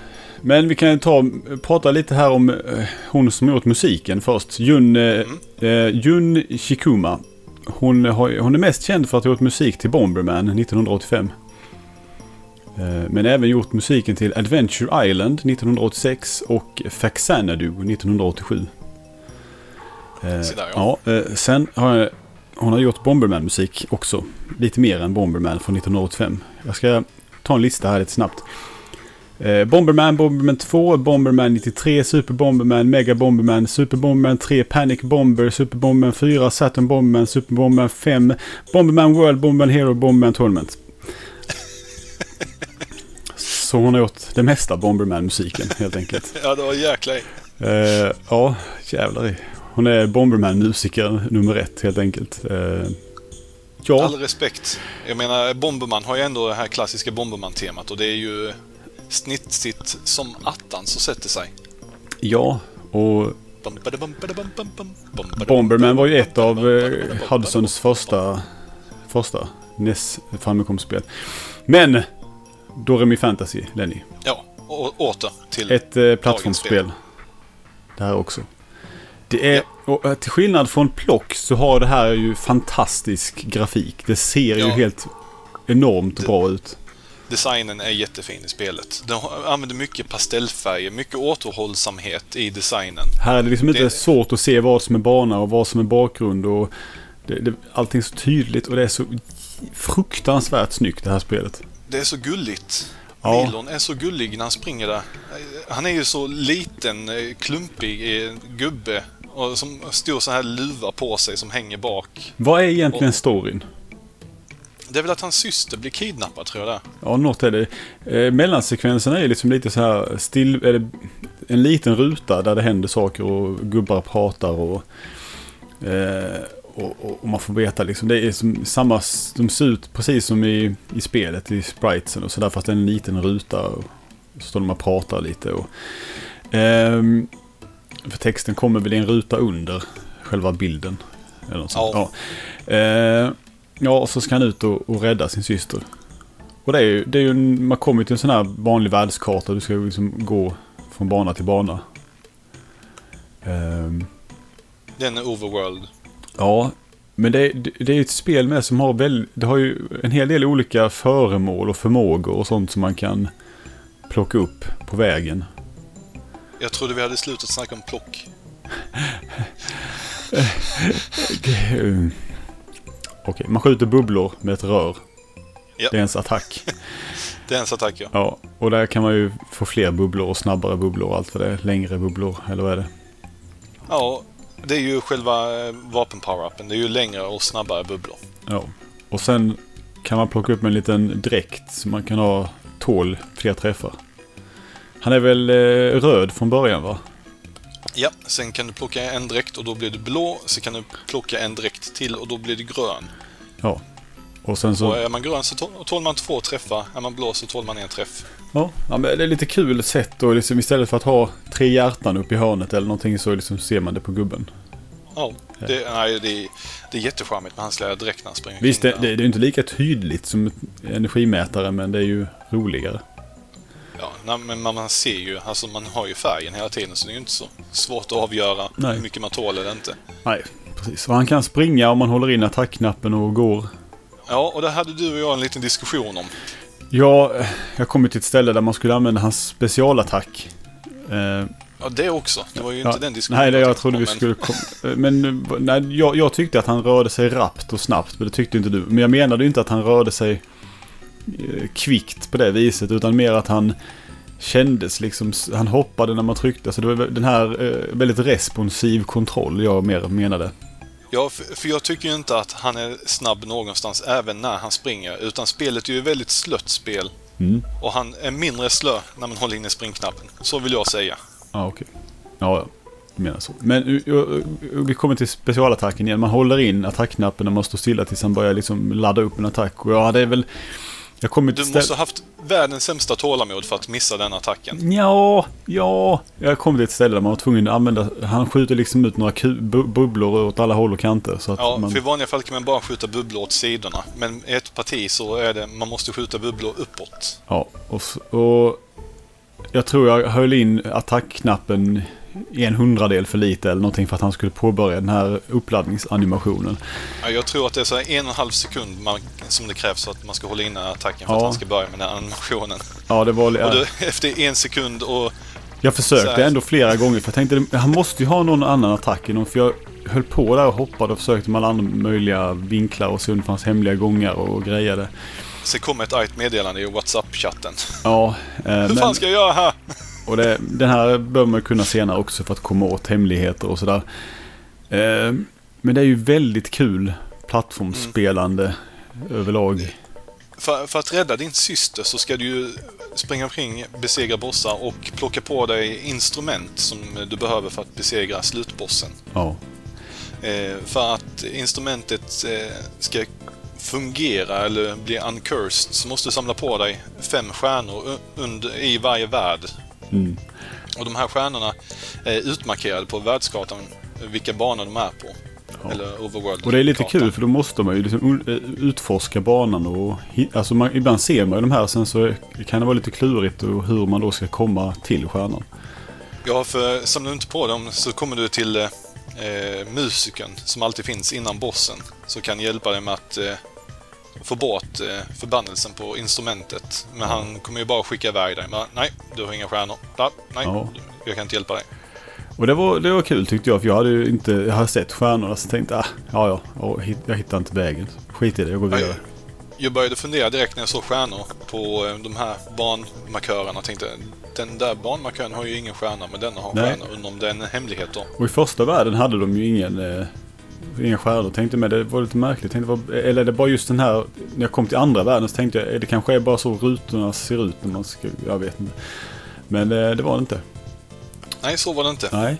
men vi kan ta prata lite här om eh, hon som gjort musiken först. Jun, eh, eh, Jun Shikuma. Hon, har, hon är mest känd för att ha gjort musik till Bomberman 1985. Eh, men även gjort musiken till Adventure Island 1986 och Faxanadu 1987. Eh, där, ja. ja, eh, sen har jag, hon har gjort Bomberman-musik också. Lite mer än Bomberman från 1985. Jag ska ta en lista här lite snabbt. Eh, Bomberman, Bomberman 2, Bomberman 93, Super Bomberman, Mega Bomberman, Super Bomberman 3, Panic Bomber, Super Bomberman 4, Saturn Bomberman, Super Bomberman 5, Bomberman World, Bomberman Hero, Bomberman Tournament. Så hon har gjort det mesta Bomberman-musiken helt enkelt. Ja, det var jäkla. Eh, ja, jävlar i. Hon är Bomberman-musiker nummer ett helt enkelt. Eh, ja, All respekt. Jag menar, Bomberman har ju ändå det här klassiska Bomberman-temat och det är ju snitsigt som attan så sätter sig. ja. Och Bomberman var ju ett av eh, Hudsons första, första NES Famicom-spel. Men, Doremi Fantasy, Lenny. Ja, och åter till... Ett eh, plattformsspel. Det här också. Det är, och, eh, till skillnad från Plock så har det här ju fantastisk grafik. Det ser ju Ja. helt enormt Det- bra ut. Designen är jättefin i spelet. Har- använder mycket pastellfärger, mycket återhållsamhet i designen. Här är det liksom inte Det- svårt att se vad som är bana och vad som är bakgrund. Och det, det, allting är så tydligt och det är så fruktansvärt snyggt det här spelet. Det är så gulligt. Ja. Milon är så gullig när han springer där. Han är ju så liten, eh, klumpig eh, gubbe. Och som stor så här luva på sig som hänger bak. Vad är egentligen storyn? Det är väl att hans syster blir kidnappad tror jag det. Ja, något är det. Eh, mellansekvenserna är liksom lite så här still, eller en liten ruta där det händer saker och gubbar pratar och, eh, och, och, och man får veta liksom. Det är som samma, de ser ut precis som i, i spelet, i spritesen och sådär fast det är en liten ruta. Och så står de och pratar lite och... ehm, för texten kommer väl i en ruta under själva bilden. Eller något sånt. Ja. Ja. Eh, ja, och så ska han ut och, och rädda sin syster. Och det är ju, det är ju en, man kommer till en sån här vanlig världskarta. Du ska liksom gå från bana till bana. Ehm, Den är Overworld. ja, men det, det, är ett spel med som har väl, det har ju en hel del olika föremål och förmågor och sånt som man kan plocka upp på vägen. Jag trodde vi hade slutat snacka om plock. Okej, man skjuter bubblor med ett rör. Ja. Det är ens attack. Det är ens attack ja. Ja, och där kan man ju få fler bubblor och snabbare bubblor och allt vad det är. Längre bubblor, eller vad är det? Ja, det är ju själva eh, vapen-power-upen. Det är ju längre och snabbare bubblor. Ja. Och sen kan man plocka upp en liten dräkt som man kan ha tål fler träffar. Han är väl eh, röd från början va? Ja, sen kan du plocka en dräkt och då blir du blå. Sen kan du plocka en dräkt till och då blir du grön. Ja. Och sen Och så... är man grön så tå- tål man två träffar. Är man blå så tål man en träff. Ja, ja men det är lite kul sätt då liksom istället för att ha tre hjärtan upp i hörnet eller någonting så liksom ser man det på gubben. Ja, det, nej, det, är, det är jättecharmigt med hans lilla dräkt när han springer Visst, det, det, det är inte lika tydligt som energimätare men det är ju roligare. Ja, men man, ser ju, alltså man har ju färgen hela tiden så det är ju inte så svårt att avgöra Nej. hur mycket man tål eller inte. Nej, precis. Och han kan springa om man håller in attackknappen och går. Ja, och det hade du och jag en liten diskussion om. Ja, jag kom till ett ställe där man skulle använda hans specialattack. Eh, Ja, det också. Det var ju ja, inte den diskussionen nej, det jag tänkte trodde på, vi men- skulle komma... Men eh, nej, jag, jag tyckte att han rörde sig rappt och snabbt, men det tyckte inte du. Men jag menade ju inte att han rörde sig eh, kvickt på det viset, utan mer att han kändes liksom... Han hoppade när man tryckte. Så det var den här eh, väldigt responsiv kontroll jag mer menade. Ja, för, jag tycker ju inte att han är snabb någonstans även när han springer. Utan spelet är ju ett väldigt slött spel. Mm. Och han är mindre slö när man håller inne springknappen. Så vill jag säga. Ja, okej. Ja, ja. Jag menar så. Men uh, vi kommer till specialattacken igen. Man håller in attackknappen när man står stilla tills han börjar liksom ladda upp en attack. Och ja, det är väl... Jag kommer Du måste ha haft världens sämsta tålamod för att missa den attacken. Ja, ja. Jag kom till ett ställe där man var tvungen att använda... Han skjuter liksom ut några bubblor åt alla håll och kanter. Så att Ja, man, för i vanliga fall kan man bara skjuta bubblor åt sidorna. Men i ett parti så är det, man måste skjuta bubblor uppåt. ja, och, och jag tror jag höll in attackknappen en hundradel för lite eller någonting för att han skulle påbörja den här uppladdningsanimationen. Ja, jag tror att det är så en och en halv sekund man, som det krävs för att man ska hålla inne attacken för Ja. att han ska börja med den här animationen. Ja, det var... Och Ja, du, efter en sekund och... jag försökte ändå flera gånger för jag tänkte han måste ju ha någon annan attack någon, för jag höll på där och hoppade och försökte med alla andra möjliga vinklar och se om det fanns hemliga gångar och grejade. Så kom ett argt meddelande i WhatsApp-chatten. Ja, eh, Hur men- fan ska jag göra här? Och det, den här bör man kunna senare också för att komma åt hemligheter och sådär. Eh, men det är ju väldigt kul plattformsspelande överlag. För, för att rädda din syster så ska du ju springa omkring, besegra bossar och plocka på dig instrument som du behöver för att besegra slutbossen. Ja. Eh, för att instrumentet eh, ska fungera eller bli uncursed så måste du samla på dig fem stjärnor under, i varje värld. Mm. Och de här stjärnorna är utmarkerade på världskartan vilka banor de är på. Ja. Eller overworld Och det är lite kul för då måste man ju liksom eh, utforska banan och alltså man, ibland ser man ju de här sen så kan det vara lite klurigt och hur man då ska komma till stjärnan. Ja, för samlar du inte på dem så kommer du till eh, musikern som alltid finns innan bossen. Som kan hjälpa dig med att eh, få bort eh, förbannelsen på instrumentet. Men han kommer ju bara skicka iväg dig. Nej, du har inga stjärnor. Ja, nej, Ja. jag kan inte hjälpa dig. Och det var, det var kul tyckte jag för jag hade ju inte, jag hade sett stjärnorna så tänkte ah, ja ja, jag hittar inte vägen. Skit i det, jag går vidare. Jag, började fundera direkt när jag såg stjärnor på eh, de här banmarkörerna. Tänkte, den där banmarkören har ju ingen stjärna, men denna har Nej. stjärna. Undrar om det är en hemlighet då. Och i första världen hade de ju ingen, eh, inga stjärnor. Tänkte med det var lite märkligt. Tänkte, vad, eller är det bara just den här, när jag kom till andra världen så tänkte jag, är det kanske är bara så rutorna ser ut när man ska, jag vet inte. Men eh, det var det inte. Nej, så var det inte. Nej.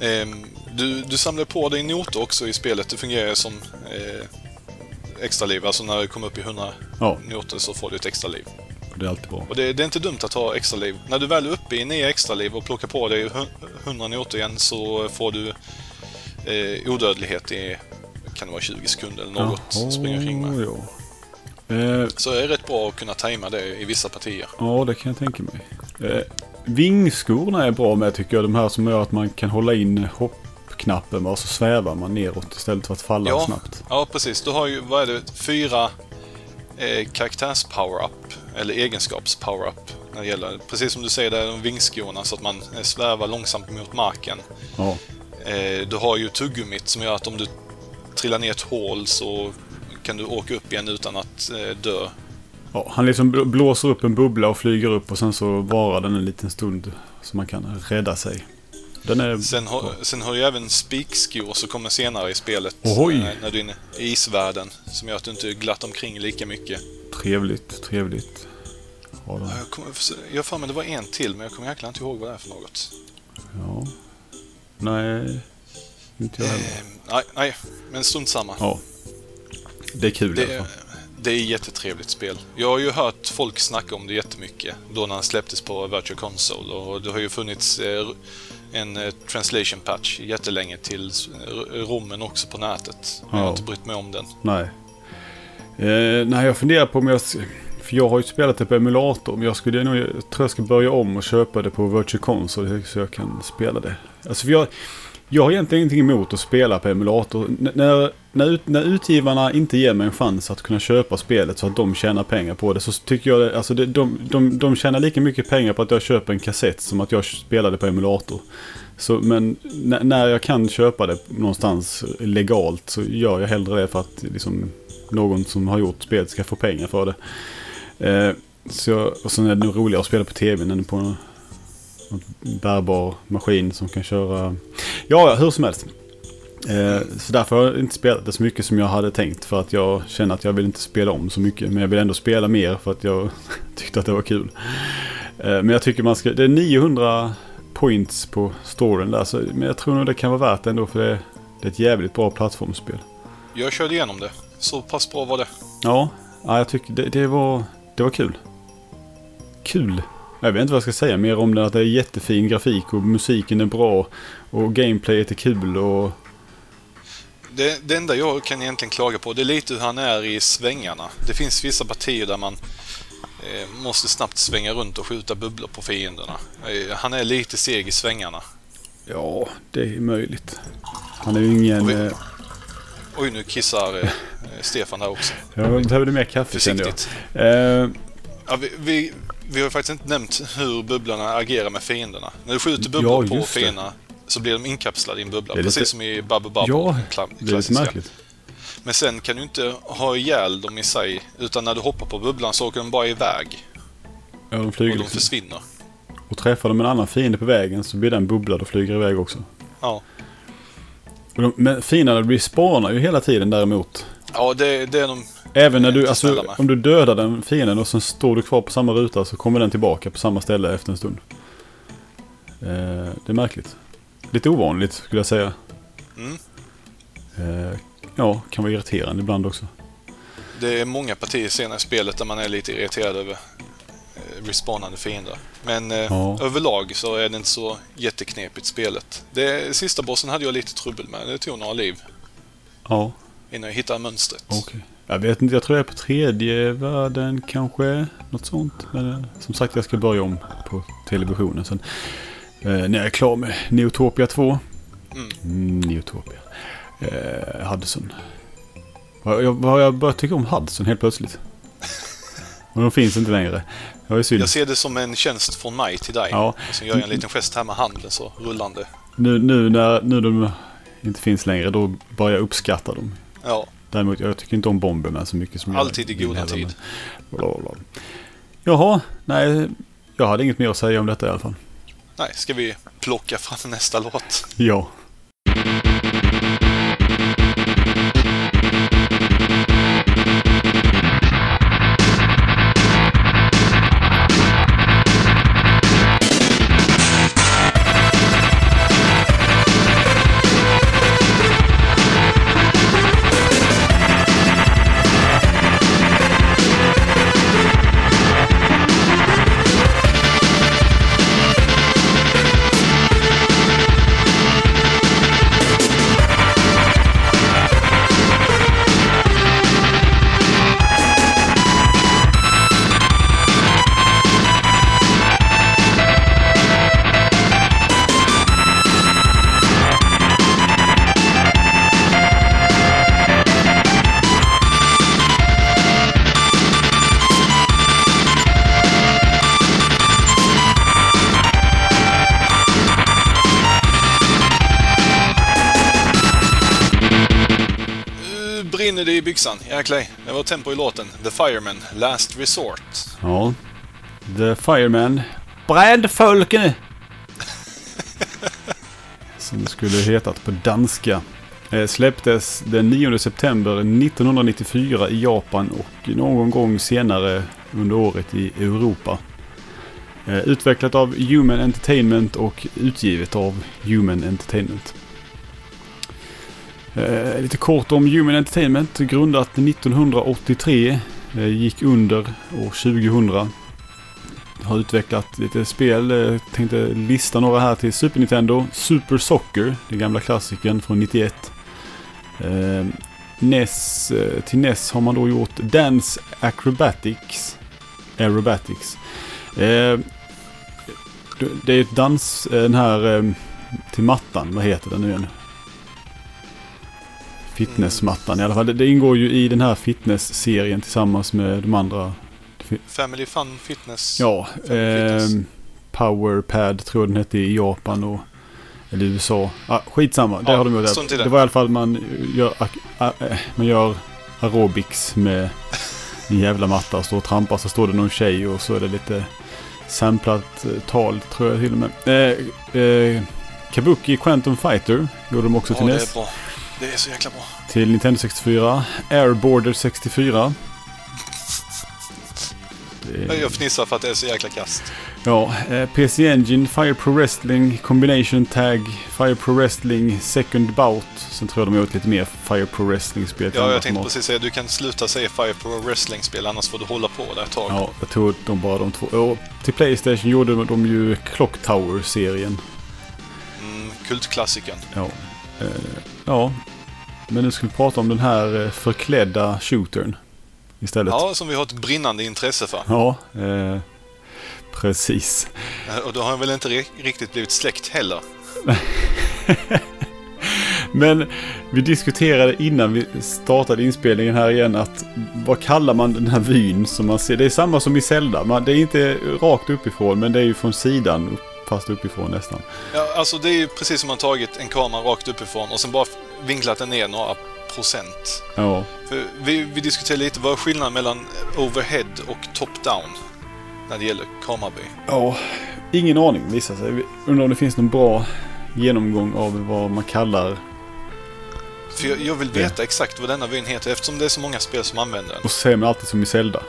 Ehm, du, du samlar på dig noter också i spelet. Det fungerar som eh, extra liv. Alltså när du kommer upp i 100 Ja, noter så får du ett extra liv. det är alltid bra. Och det, det är inte dumt att ha extra liv. När du väl är uppe i 9 extra liv och plockar på dig hu- 100 noter igen så får du eh, odödlighet i, kan det vara 20 sekunder eller något. Jaha, Springer omkring med. Ja. Eh, Så det är rätt bra att kunna tajma det i vissa partier. ja, det kan jag tänka mig. Eh, vingskorna är bra med tycker jag. De här som gör att man kan hålla in hoppknappen och så svävar man neråt istället för att falla Ja. snabbt. Ja, precis. Du har ju, vad är det, fyra eh, karaktärs-power-up, eller egenskaps-power-up. När det gäller, precis som du säger, det är de vingskorna så att man eh, svävar långsamt mot marken. Ja. Eh, du har ju tuggummit som gör att om du trillar ner ett hål så kan du åka upp igen utan att eh, dö. Ja, han liksom bl- blåser upp en bubbla och flyger upp och sen så varar den en liten stund så man kan rädda sig. Är... Sen har, sen har du även spikskor som kommer senare i spelet. Ohoj. eh, När du är inne i isvärlden. Som gör att du inte glatt omkring lika mycket. Trevligt, trevligt. Jag har för mig det var en till, men jag kommer jäkla inte ihåg vad det är för något. ja. Nej, inte jag heller. Eh, nej, nej, men strunt samma. Ja. Det är kul i alla Det, fall. det är jättetrevligt spel. Jag har ju hört folk snacka om det jättemycket då när han släpptes på Virtual Console och det har ju funnits eh, en eh, translation patch jättelänge till eh, rommen också på nätet. Men Jag har Ja. inte brytt mig om den. Nej. Eh, nej, jag funderar på om jag... För jag har ju spelat det på emulator. Men jag skulle nog... Jag tror jag ska börja om och köpa det på Virtual Console så jag kan spela det. Alltså för jag... Jag har egentligen ingenting emot att spela på emulator. N- när, när, ut, när utgivarna inte ger mig en chans att kunna köpa spelet så att de tjänar pengar på det så tycker jag det, alltså det, de, de, de tjänar lika mycket pengar på att jag köper en kassett som att jag spelar det på emulator. Så, men när jag kan köpa det någonstans legalt så gör jag hellre det för att liksom, någon som har gjort spelet ska få pengar för det. Eh, så, och sen är det nog roligare att spela på tv än på någon bärbar maskin som kan köra... Ja, ja, hur som helst. Eh, så därför har jag inte spelat det så mycket som jag hade tänkt. För att jag känner att jag vill inte spela om så mycket. Men jag vill ändå spela mer för att jag tyckte att det var kul. Eh, men jag tycker man ska... Det är 900 points på storyn där. Så, men jag tror nog det kan vara värt det ändå för det, det är ett jävligt bra plattformsspel. Jag körde igenom det. Så pass bra var det. Ja, ja, jag tycker det, det, var, det var kul. Kul. Jag vet inte vad jag ska säga mer om det. Att det är jättefin grafik och musiken är bra. Och gameplayet är kul och... Det, det enda jag kan egentligen klaga på det är lite hur han är i svängarna. Det finns vissa partier där man eh, måste snabbt svänga runt och skjuta bubblor på fienderna. Eh, han är lite seg i svängarna. Ja, det är möjligt. Han är ju ingen... Vi- Eh, Oj, nu kissar eh, Stefan här också. jag behövde mer kaffe kände jag. Försiktigt. Eh, Ja, vi, vi, vi har faktiskt inte nämnt hur bubblorna agerar med fienderna. När du skjuter bubblor Ja, på fienderna så blir de inkapslade i en bubbla. Är Precis lite- som i Bubble Bubble. ja, kla- det är lite märkligt. Men sen kan du inte ha ihjäl dem i sig. Utan när du hoppar på bubblan så åker de bara iväg. Ja, de Och flyger de liksom. försvinner. Och träffar de en annan fiende på vägen så blir den bubblad och flyger iväg också. Ja, Och men fienderna respawnar ju hela tiden däremot. ja det, det är de... Även när du, alltså, om du dödar den fienden och sen står du kvar på samma ruta så kommer den tillbaka på samma ställe efter en stund. Eh, det är märkligt. Lite ovanligt skulle jag säga. Mm. Eh, ja, kan vara irriterande ibland också. Det är många partier senare i spelet där man är lite irriterad över respawnande fiender. Men eh, Ja. överlag så är det inte så jätteknepigt spelet. Det, sista bossen hade jag lite trubbel med. Det tog några liv Ja, innan jag hittade mönstret. okej. Jag vet inte, jag tror jag är på tredje världen kanske. Något sånt. Men eh, som sagt, jag ska börja om på televisionen sen. Eh, när jag är klar med Neotopia 2. Mm. Mm, Neotopia. Eh, Hudson. Vad jag, vad jag börjat tycka om Hudson helt plötsligt. Och de finns inte längre. Synd. Jag ser det som en tjänst från mig till dig. Ja. Och så gör jag en liten gest här med handen så rullande. Nu, nu när nu de inte finns längre, då börjar jag uppskatta dem. Ja, Däremot, jag tycker inte om Bomberman så mycket som jag alltid i hävda, tid. men- Bla, bla, bla. Jaha, nej. Jag hade inget mer att säga om detta i alla fall. Nej, ska vi plocka fram nästa låt? Ja. Jäklar. Det var tempo i låten. The Fireman, Last Resort. Ja. The Fireman. Brandfolkene! Som det skulle hetat på danska. Eh, släpptes den 9 september 1994 i Japan och någon gång senare under året i Europa. Eh, utvecklat av Human Entertainment och utgivet av Human Entertainment. Eh, lite kort om Human Entertainment. Grundat 1983. Eh, gick under år 2000. Har utvecklat lite spel. Eh, tänkte lista några här till Super Nintendo. Super Soccer, den gamla klassikern från 91. Eh, NES, eh, till NES har man då gjort Dance Acrobatics. Aerobatics. Eh, det- är ett dans, eh, den här eh, till mattan, vad heter den nu igen? Fitnessmattan i alla fall. Det, det ingår ju i den här fitness-serien tillsammans med de andra. Family Fun Fitness. Ja, Family Fitness. ehm, Powerpad tror jag den hette i Japan och eller USA. Ah, skitsamma, där Ja, har de gjort det. var i alla fall man gör, eh, man gör aerobics med en jävla matta och står och trampar så står det någon tjej och så är det lite samplat eh, tal tror jag till och med. Eh, eh, Kabuki Quantum Fighter gjorde de också Ja, till NES. Det är så jäkla bra. Till Nintendo 64. Airborder 64. Det är- Jag fnissar för att det är så jäkla kast. Ja, eh, PC Engine, Fire Pro Wrestling, Combination Tag, Fire Pro Wrestling, Second Bout. Sen tror jag de har gjort lite mer Fire Pro Wrestling-spel. Ja, jag tänkte precis säga du kan sluta säga Fire Pro Wrestling-spel annars får du hålla på där ett tag. Ja, jag tror de bara de två. Och till Playstation gjorde de ju Clock Tower-serien. Mm, kultklassikern. Ja. Eh, ja. Men nu ska vi prata om den här eh, förklädda shootern istället. Ja, som vi har ett brinnande intresse för. Ja, eh, precis. Eh, Och då har han väl inte ri- riktigt blivit släkt heller. Men vi diskuterade innan vi startade inspelningen här igen att vad kallar man den här vyn som man ser? Det är samma som i Zelda. Man, det är inte rakt uppifrån men det är ju från sidan upp- fast uppifrån nästan. Ja, alltså det är ju precis som man tagit en kamera rakt uppifrån och sen bara vinklat den ner några procent. Ja, För vi, vi diskuterade lite, vad är skillnaden mellan overhead och top-down? När det gäller kameraby. ja ingen aning visar sig. Undrar om det finns någon bra genomgång av vad man kallar För jag, jag vill veta exakt vad denna vyn heter eftersom det är så många spel som använder den. och så säger man alltid som i Zelda.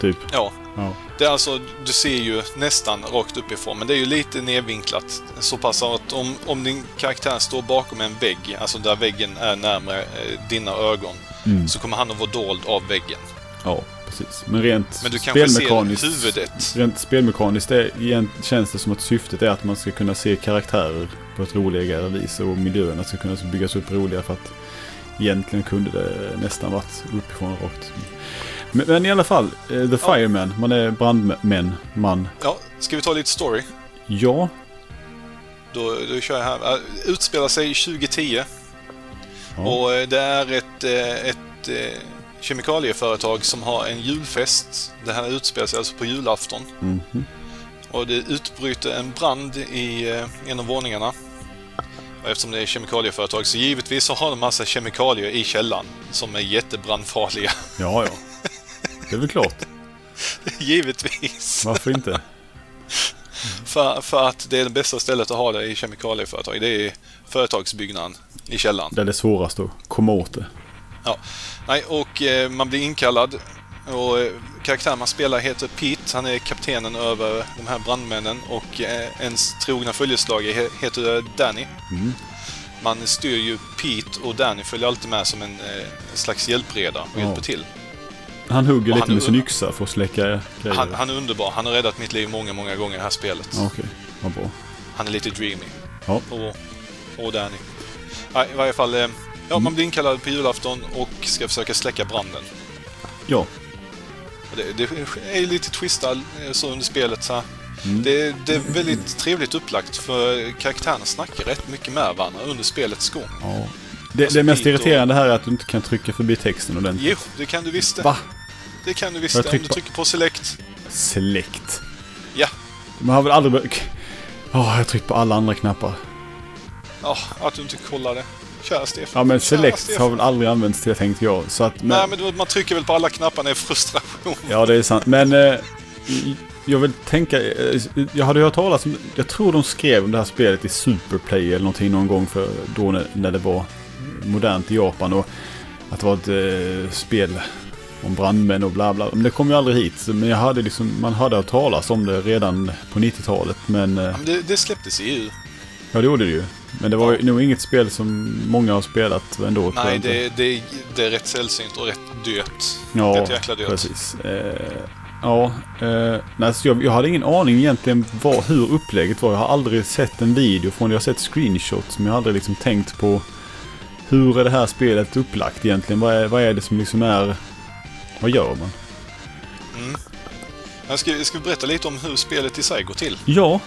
Typ. Ja, Ja. det är alltså, du ser ju nästan rakt uppifrån, men det är ju lite nedvinklat. Så pass att om, om din karaktär står bakom en vägg, alltså där väggen är närmare eh, dina ögon, Mm. så kommer han att vara dold av väggen. ja, precis. Men rent Men du kanske ser spelmekaniskt. huvudet. Rent spelmekaniskt är, känns det som att syftet är att man ska kunna se karaktärer på ett roligare vis och miljöerna ska kunna byggas upp roliga för att egentligen kunde det nästan varit uppifrån rakt. Men, men i alla fall, eh, The Fireman, man är brandmän, man. Ja, ska vi ta lite story? Ja, Då, då kör jag här. Utspelar sig 2010 Ja. och eh, det är ett, eh, ett eh, kemikalieföretag som har en julfest. Det här utspelar sig alltså på julafton. mhm. Och det utbryter en brand i en av våningarna. Och eftersom det är kemikalieföretag så givetvis så har de massa kemikalier i källaren som är jättebrandfarliga. ja, ja. Det är väl klart. givetvis. Varför inte? För, för att det är det bästa stället att ha det i kemikalieföretag. Det är företagsbyggnaden i källaren. Det är det svåraste att komma åt det. Nej, och eh, man blir inkallad. Och eh, karaktären man spelar heter Pete. Han är kaptenen över de här brandmännen. Och eh, ens trogna följeslagare he- heter Danny. Mm. Man styr ju Pete och Danny följer alltid med som en eh, slags hjälpreda och Ja. hjälper till. Han hugger Och lite han- med sin yxa för att släcka grejer. Han, han är underbar. Han har räddat mitt liv många, många gånger i det här spelet. Okej, vad bra. Han är lite dreamy. Ja. Och, och Danny. Nej, I varje fall, eh, ja, man blir inkallad på julafton och ska försöka släcka branden. Ja, Det, det är lite twistad eh, så under spelet. Så. Mm. Det, det är väldigt trevligt upplagt för karaktärerna snackar rätt mycket med varandra under spelets gång. ja. Det, Alltså, det mest och- irriterande här är att du inte kan trycka förbi texten ordentligt. Jo, det kan du visst det. Va? Det kan du visst. Om du trycker på select. Select. Ja. Man har väl aldrig... Åh, jag har tryckt på alla andra knappar. Ja, att du inte kollar det. Kära Stefan. Ja, men select har väl aldrig använts till tänkte jag. Så att, men, Nej, men man trycker väl på alla knapparna i frustration. Ja, det är sant. Men eh, jag vill tänka... Eh, jag hade hört talas om... Jag tror de skrev om det här spelet i Superplay eller någonting någon gång för då när, när det var modernt i Japan. Och att det var ett eh, spel om brandmän och bla bla. Men det kom ju aldrig hit. Men jag hade liksom... Man hade hört talas om det redan på 90-talet. Men... Eh, Ja, men det, det släpptes i EU. ja, det gjorde det ju. Men det var ju nog inget spel som många har spelat ändå. Nej, det, det, det är rätt sällsynt och rätt dyrt. Ja, Rätt jäkla dyrt. precis. Eh, ja, eh, nej, så jag, jag hade ingen aning egentligen vad, hur upplägget var. Jag har aldrig sett en video från det. Jag har sett screenshots men jag har aldrig liksom tänkt på hur är det här spelet upplagt egentligen? Vad är, vad är det som liksom är... Vad gör man? Mm. Jag ska, jag ska berätta lite om hur spelet i sig går till. Ja,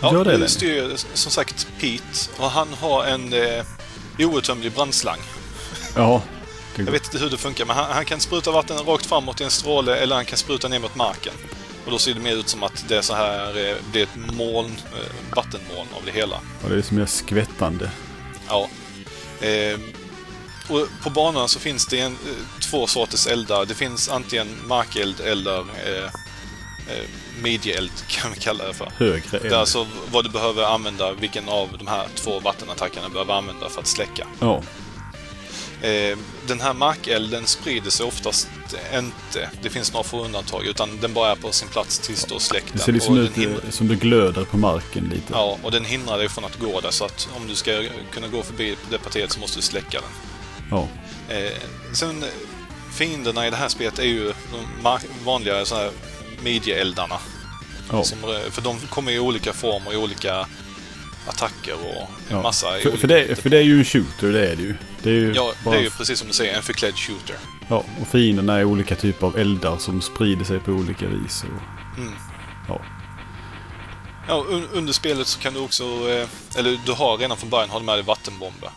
Ja, Gör det, du styr som sagt Pete och han har en eh, outtömlig brandslang. ja. Jag vet inte hur det funkar, men han, han kan spruta vatten rakt framåt i en stråle eller han kan spruta ner mot marken. Och då ser det mer ut som att det är så här, eh, blir ett moln, eh, vattenmoln av det hela. Och det är som är skvättande. Ja. Eh, och på banan så finns det en, eh, två sorters eldar. Det finns antingen markeld eller eh, eh, midjeeld kan vi kalla det för. Högre Det är eld. alltså vad du behöver använda, vilken av de här två vattenattackerna du behöver använda för att släcka. Ja, den här markelden sprider sig oftast inte. Det finns några få undantag. Utan den bara är på sin plats tills du har släckt Det ser liksom ut hindrar- eh, som det glöder på marken lite. Ja, och den hindrar dig från att gå där. Så att om du ska kunna gå förbi det partiet så måste du släcka den. Ja. Eh, sen eh, fienderna i det här spelet är ju de vanliga så här midjeeldarna. Ja. Som, eh, för de kommer i olika former, i olika attacker och en Ja. massa... För, för, det, för det är ju en shooter, det är det ju. Det är ju Ja, bara, det är ju precis som du säger, en förklädd shooter. ja, och fienderna är olika typer av eldar som sprider sig på olika vis. Och, Mm. ja. Ja, un- under spelet så kan du också, eh, eller du har redan från början har du med dig vattenbomber.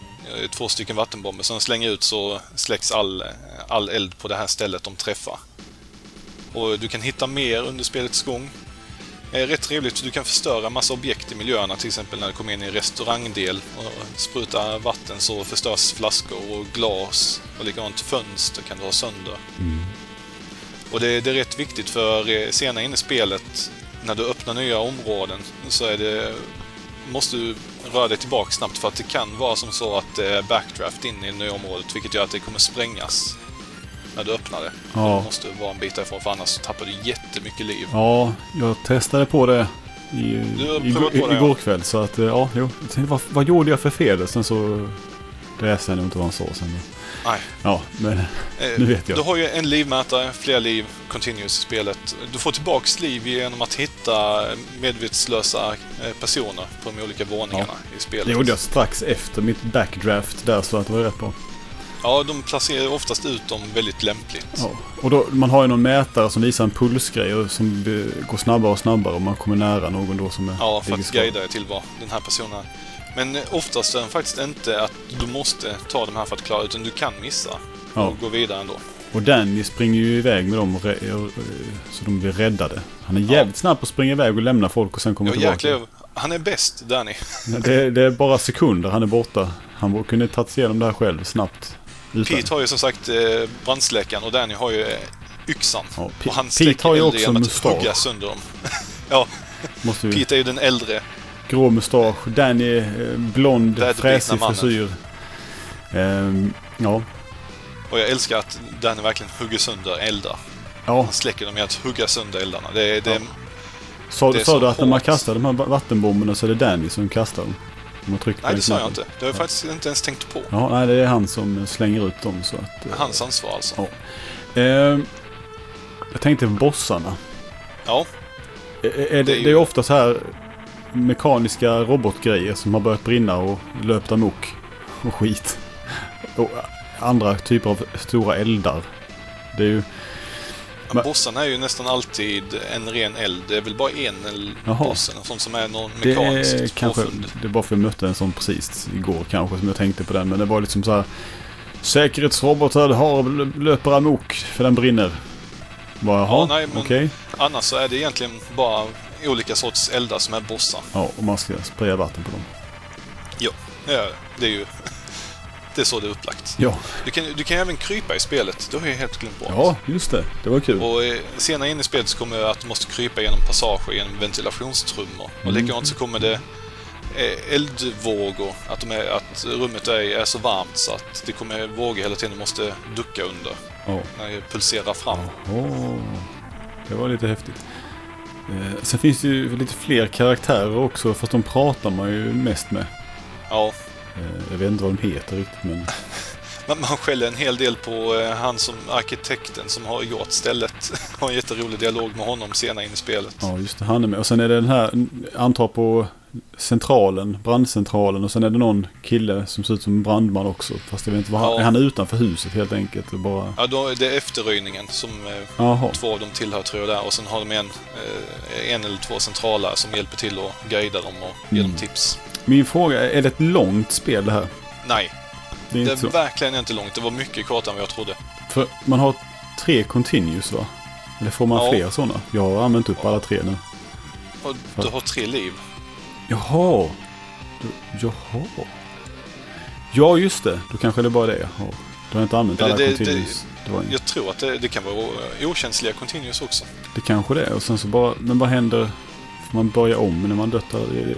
Eh, Två stycken vattenbomber. Så när de slänger ut så släcks all, all eld på det här stället de träffar. Och du kan hitta mer under spelets gång. Eh, Rätt trevligt, för du kan förstöra massa objekt i miljöerna. Till exempel när du kommer in i en restaurangdel och sprutar vatten så förstörs flaskor och glas. Och likadant fönster kan du ha sönder. Och det, det är rätt viktigt för eh, senare in i spelet, när du öppnar nya områden, så är det, måste du röra dig tillbaka snabbt för att det kan vara som så att det är backdraft in i det nya området, vilket gör att det kommer sprängas när du öppnar det. Ja. Du måste vara en bit därifrån, för annars tappar du jättemycket liv. ja, jag testade på det i, igår, på det, ja. igår kväll. Så att, eh, ja, jo. Tänkte, vad, vad gjorde jag för fel? Sen så... Det läste jag nog inte vad han sa sen. Nej. Ja, men Eh, Nu vet jag. Du har ju en livmätare, flera liv, continuous i spelet. Du får tillbaks liv genom att hitta medvetslösa eh, personer på de olika våningarna i spelet. det gjorde jag strax efter mitt backdraft där så att det var rätt bra. Ja, de placerar oftast ut dem väldigt lämpligt. Ja. Och då, man har ju någon mätare som visar en pulsgrej och som går snabbare och snabbare om man kommer nära någon då som är Ja, för att guida till vad den här personen är. Men eh, oftast är den faktiskt inte att du måste ta de här för att klara, utan du kan missa Ja. och gå vidare ändå. Och Danny springer ju iväg med dem eh, så de blir räddade. Han är jävligt snabb på att springa iväg och lämna folk och sen komma Ja, tillbaka. jäklar, han är bäst, Danny. Det, det är bara sekunder han är borta. Han kunna tagit sig igenom det här själv snabbt. Utan. Pete har ju som sagt eh, brandsläckaren och Danny har ju eh, yxan. Ja, Pe- och han Pete har ju också att mustasch. hugga sönder dem. ja, Måste vi... Pete är ju den äldre. Grå mustasch. Danny eh, blond, fräsig mannen. frisyr. Ehm, ja. Och jag älskar att Danny verkligen hugger sönder eldar. Ja, Han släcker dem med att hugga sönder eldarna. Det, det, Ja. sa, är sa du att när man kastar de här vattenbomberna så är det Danny som kastar dem? Man trycker på nej, det sa jag inte. Det har jag faktiskt inte ens tänkt på. Ja, nej, det är han som slänger ut dem så att... eh, Hans ansvar alltså. Ja. Ehm, jag tänkte på bossarna. Ja, Är, är det, Det är ju ofta så här mekaniska robotgrejer som har börjat brinna och löpt amok och skit. Och andra typer av stora eldar. Det är ju... Men- bossarna är ju nästan alltid en ren eld. Det är väl bara en Jaha. boss eller sånt som är någon Det mekaniskt är kanske... Det är bara för att jag mötte en sån precis igår kanske som jag tänkte på den. Men det var liksom så här... Säkerhetsrobotar har, löper amok för den brinner. Bara, Ja, jaha, nej, men- okej. Annars så är det egentligen bara olika sorts eldar som är bossar. Ja, och man ska spraya vatten på dem. Ja, det är ju... Det är så det är upplagt. Ja, Du kan, du kan även krypa i spelet. Det har jag helt glömt bort. ja just det. Det var kul. Och eh, senare in i spelet så kommer det att du måste krypa genom passager genom ventilationstrummor. Och Mm. likadant så kommer det eh, eldvågor. Att, de är, att rummet är, är så varmt så att det kommer vågor hela tiden du måste ducka under. Ja. När det pulserar fram. Åh, det var lite häftigt. Eh, sen finns det ju lite fler karaktärer också, fast de pratar man ju mest med. Ja, jag vet inte vad de heter riktigt, men man, man skäller en hel del på eh, han som arkitekten som har gjort stället. har en jätterolig dialog med honom senare in i spelet. ja, just det, han är med. Och sen är det den här, antar på centralen, brandcentralen och sen är det någon kille som ser ut som en brandman också. Fast jag vet inte vad han, Ja. är han utanför huset helt enkelt och bara... Ja, då, det är efterröjningen som eh, Jaha, två av dem tillhör tror jag där. Och sen har de en, eh, en eller två centrala som hjälper till att guida dem och ge dem Mm. tips. Min fråga är, är det ett långt spel det här? Nej, Det är det är verkligen inte långt. Det var mycket kortare än vad jag trodde. För man har tre continues va? Eller får man Ja. fler sådana? Jag har använt upp alla tre nu. Och du har tre liv. Jaha. Du, jaha. Ja, just det. Då kanske det är bara det jag har. Då har inte använt Eller alla det- continues. Det, var, Jag tror att det, det kan vara okänsliga continuous också. det kanske det är. Och sen så bara, men vad händer får man börja om när man dött.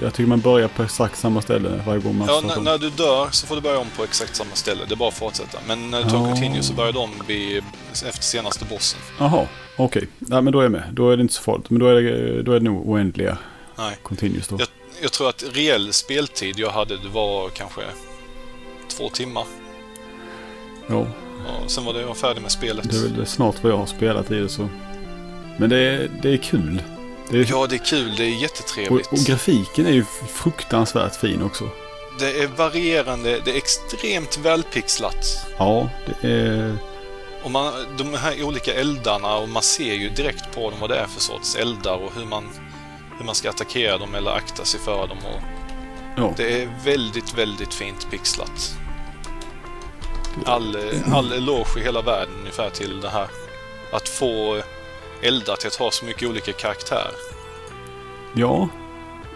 Jag tycker man börjar på exakt samma ställe varje gång man Ja, när, när du dör så får du börja om på exakt samma ställe. Det är bara att fortsätta. Men när du tar Ja. continue så börjar du om vid, efter senaste bossen. Jaha, okej. Nej, men då är jag med. Då är det inte så farligt. Men då är det, då är det nog oändliga Nej. continuous då. Jag, jag tror att reell speltid jag hade, det var kanske två timmar. Ja, Och sen var det jag färdig med spelet. det är väl snart vad jag har spelat i det så. Men det är, det är kul. Det är, Ja, det är kul. Det är och, jättetrevligt. och grafiken är ju fruktansvärt fin också. Det är varierande. Det är extremt välpixlat. Ja, det är... Och man, de här olika eldarna och man ser ju direkt på dem vad det är för sorts eldar och hur man, hur man ska attackera dem eller akta sig för dem. Och Ja, det är väldigt, väldigt fint pixlat. All, all eloge i hela världen ungefär till det här. Att få eldar till att ha så mycket olika karaktär. ja.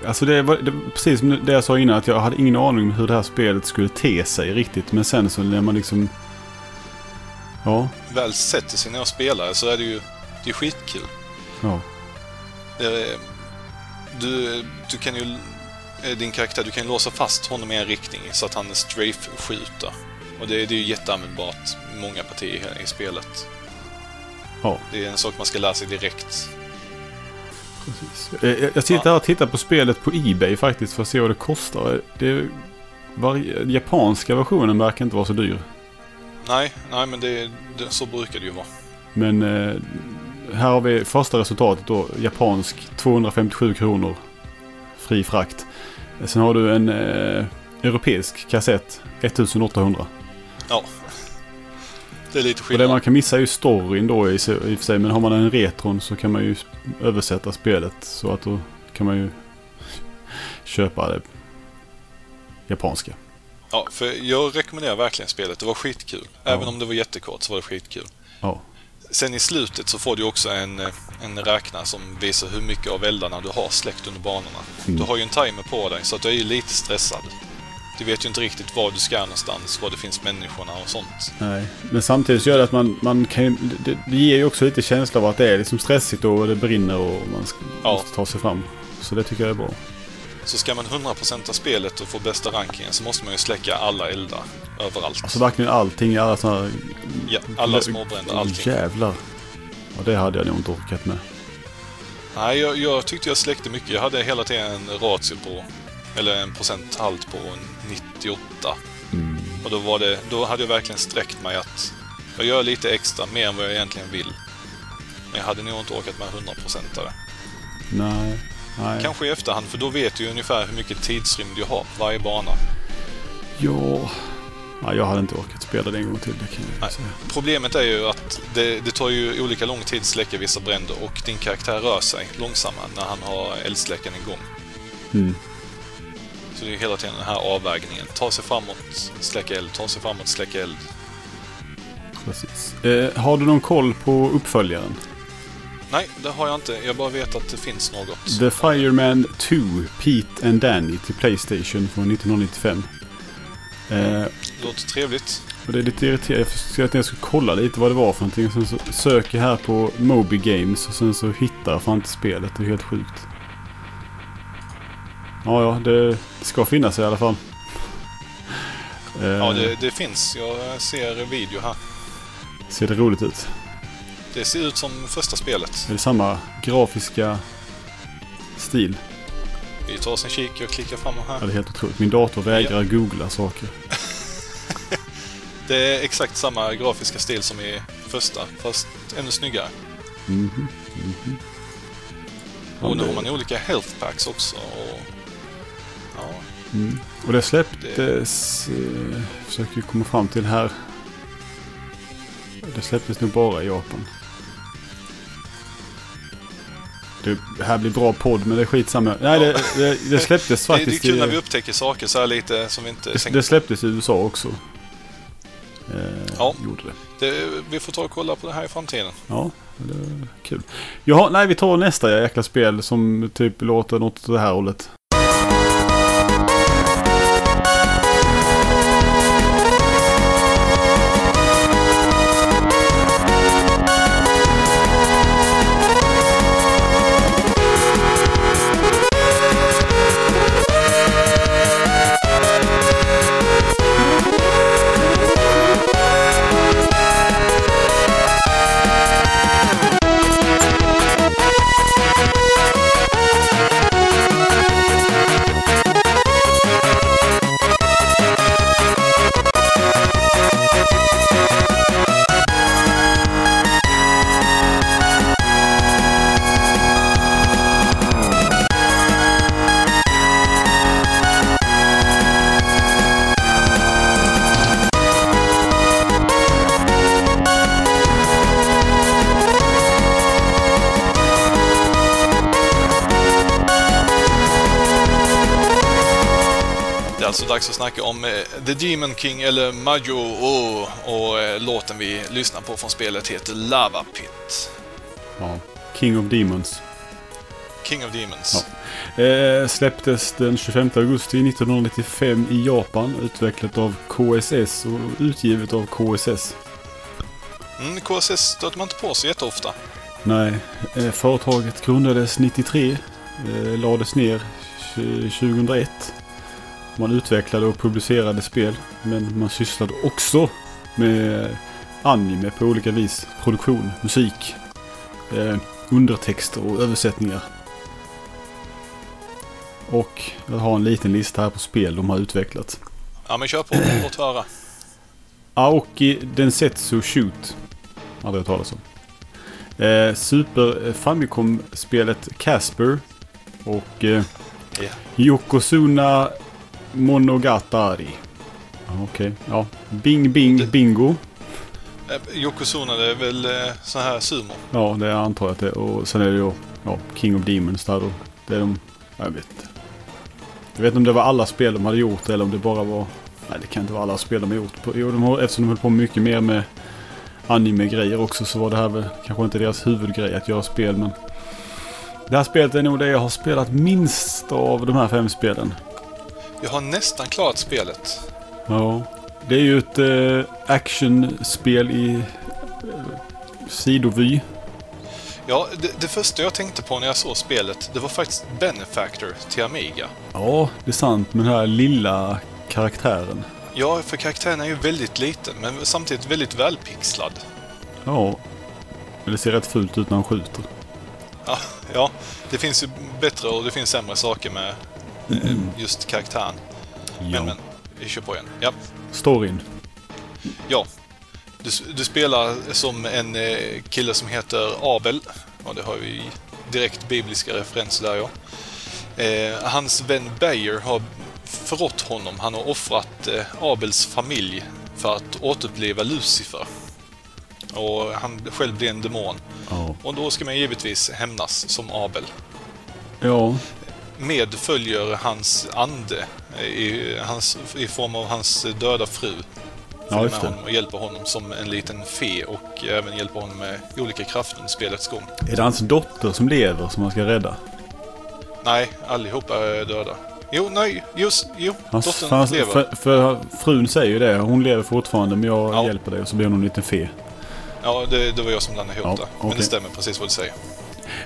Alltså det var det, precis som det jag sa innan. Att jag hade ingen aning om hur det här spelet skulle te sig riktigt. Men sen så när man liksom... Ja, Väl sätter sig ner och spelar så är det ju det är skitkul. ja. Är, du, du kan ju... eh, Din karaktär, du kan ju låsa fast honom i en riktning så att han strafe-skjuter. Och det, det är ju jätteanvändbart i många partier i spelet. Ja. Det är en sak man ska lära sig direkt. Precis. Eh, Jag, jag sitter här och tittar på spelet på Ebay faktiskt för att se vad det kostar. Det, var, japanska versionen verkar inte vara så dyr. Nej, nej men det, det, så brukar det ju vara. Men eh, här har vi första resultatet då. Japansk 257 kronor. Fri frakt. Sen har du en eh, europeisk kassett 1800. Ja. Det är lite Och det skillnad. man kan missa är ju storyn då i, i och för sig. Men har man en retron så kan man ju översätta spelet. Så att då kan man ju köpa det japanska. Ja, för jag rekommenderar verkligen spelet. Det var skitkul. Även om det var jättekort så var det skitkul. Ja. Sen i slutet så får du också en, en räknare som visar hur mycket av eldarna du har släckt under banorna. Mm. Du har ju en timer på dig så att du är ju lite stressad. Du vet ju inte riktigt var du ska någonstans, var det finns människorna och sånt. Nej, men samtidigt så gör det att man, man kan ju- det, det ger ju också lite känsla av att det är liksom stressigt och det brinner och man ska, Ja. måste ta sig fram. Så det tycker jag är bra. Så ska man 100% av spelet och få bästa rankingen så måste man ju släcka alla eldar överallt. Alltså verkligen allting, alla sådana här... Ja, alla småbränder, allting. Jävlar. Ja, det hade jag nog inte orkat med. Nej, jag, jag tyckte jag släckte mycket. Jag hade hela tiden en ratio på, eller en procenthalt på en 98. Mm. Och då, var det, då hade jag verkligen sträckt mig att jag gör lite extra, mer än vad jag egentligen vill. Men jag hade nog inte orkat med 100% av det. Nej. Nej. Kanske i efterhand, för då vet du ju ungefär hur mycket tidsrymd jag har på varje bana. Ja. ja. Jag hade inte orkat spela det en gång till. Nej. Problemet är ju att det, det tar ju olika lång tid att släcka vissa bränder och din karaktär rör sig långsammare när han har eldsläckaren igång. Mm. Så det är hela tiden den här avvägningen. Ta sig framåt, släcka eld, ta sig framåt, släcka eld. Precis. Eh, har du någon koll på uppföljaren? Nej, det har jag inte. Jag bara vet att det finns något. The Fireman 2, Pete and Danny till Playstation från 1995. Eh, Låter trevligt. och det är lite irriterande. Jag försökte att jag skulle kolla lite vad det var för någonting. Sen så söker jag här på Moby Games och sen så hittar jag fan inte spelet. Det är helt sjukt. Ja, ja, det, ska finnas i alla fall. Eh, Ja, det, det finns. Jag ser video här. Ser det roligt ut? Det ser ut som första spelet. Är det samma grafiska stil? Vi tar oss en kik och klickar fram Ja, här. det är helt otroligt. Min dator vägrar googla saker. Det är exakt samma grafiska stil som i första, fast ännu snyggare. Mhm, mhm. Ja, Och nu har man olika health packs också. Och, ja, Mm. Och det släpptes... Eh, försöker komma fram till här. Det släpptes nog bara i Japan. Det här blir bra podd men det är skitsamma. Nej, det, det, det släpptes det, det är faktiskt kul när vi i, upptäcker saker så här lite som vi inte det, det släpptes i USA också. Eh, Ja. Gjorde det. det, Vi får ta och kolla på det här i framtiden. Ja, det är kul. Jaha, nej vi tar nästa jäkla spel som typ låter något åt det här hållet. Att snacka om eh, The Demon King eller Majo oh, och eh, låten vi lyssnar på från spelet heter Lava Pit. Ja. King of Demons. King of Demons. Ja. Eh, släpptes den 25 augusti 1995 i Japan. Utvecklat av KSS och utgivet av KSS. Mm, KSS stöter man inte på så jätteofta. Nej, eh, företaget grundades 93. Eh, lades ner 2001. Man utvecklade och publicerade spel. Men man sysslade också med anime på olika vis. Produktion, musik, eh, undertexter och översättningar. Och jag har en liten lista här på spel de har utvecklat. Ja, men kör på. Låt höra. Aoki Densetsu Shoot. Aldrig hört talas om. Eh, Super Famicom-spelet Casper. Och eh, Ja. Yokozuna Monogatari. Okej, ja. Bing Bing Bingo. Eh, Yokozuna det är väl eh, så här sumo? Ja, det antar jag att det är. Och sen är det ju ja, King of Demons där då. Det är de... Jag vet inte. Jag vet inte om det var alla spel de hade gjort eller om det bara var... Nej, det kan inte vara alla spel de har gjort. Jo, de har, eftersom de höll på mycket mer med anime-grejer också så var det här väl kanske inte deras huvudgrej att göra spel men... Det här spelet är nog det jag har spelat minst av de här fem spelen. Jag har nästan klarat spelet. Ja. Det är ju ett eh, actionspel i eh, sidovy. Ja, det, det första jag tänkte på när jag såg spelet, det var faktiskt Benefactor till Amiga. Ja, det är sant. Men den här lilla karaktären. Ja, för karaktären är ju väldigt liten, men samtidigt väldigt välpixlad. Ja. Men det ser rätt fult ut när han skjuter. Ja, ja, det finns ju bättre och det finns sämre saker med just karaktären. Men, men, vi kör på igen. Ja, Storyn. ja. Du, du spelar som en eh, kille som heter Abel. Och det har vi direkt bibliska referenser där ja. Eh, hans vän Bayer har förrått honom. Han har offrat eh, Abels familj för att återuppliva Lucifer. Och han själv blir en demon. Ja. Och då ska man givetvis hämnas som Abel. Ja. Med följer hans ande i, hans, i form av hans döda fru. Ja, just det. honom och hjälper honom som en liten fe och även hjälper honom med olika krafter under spelets gång. Är det hans dotter som lever som han ska rädda? Nej, allihopa är döda. Jo, nej, just, jo, Hans, dottern hans, lever. för, för frun säger ju det. Hon lever fortfarande men jag Ja. hjälper dig. Och så blir hon en liten fe. Ja, det, det var jag som blandade ihop Ja, det. Men okej. det stämmer precis vad du säger.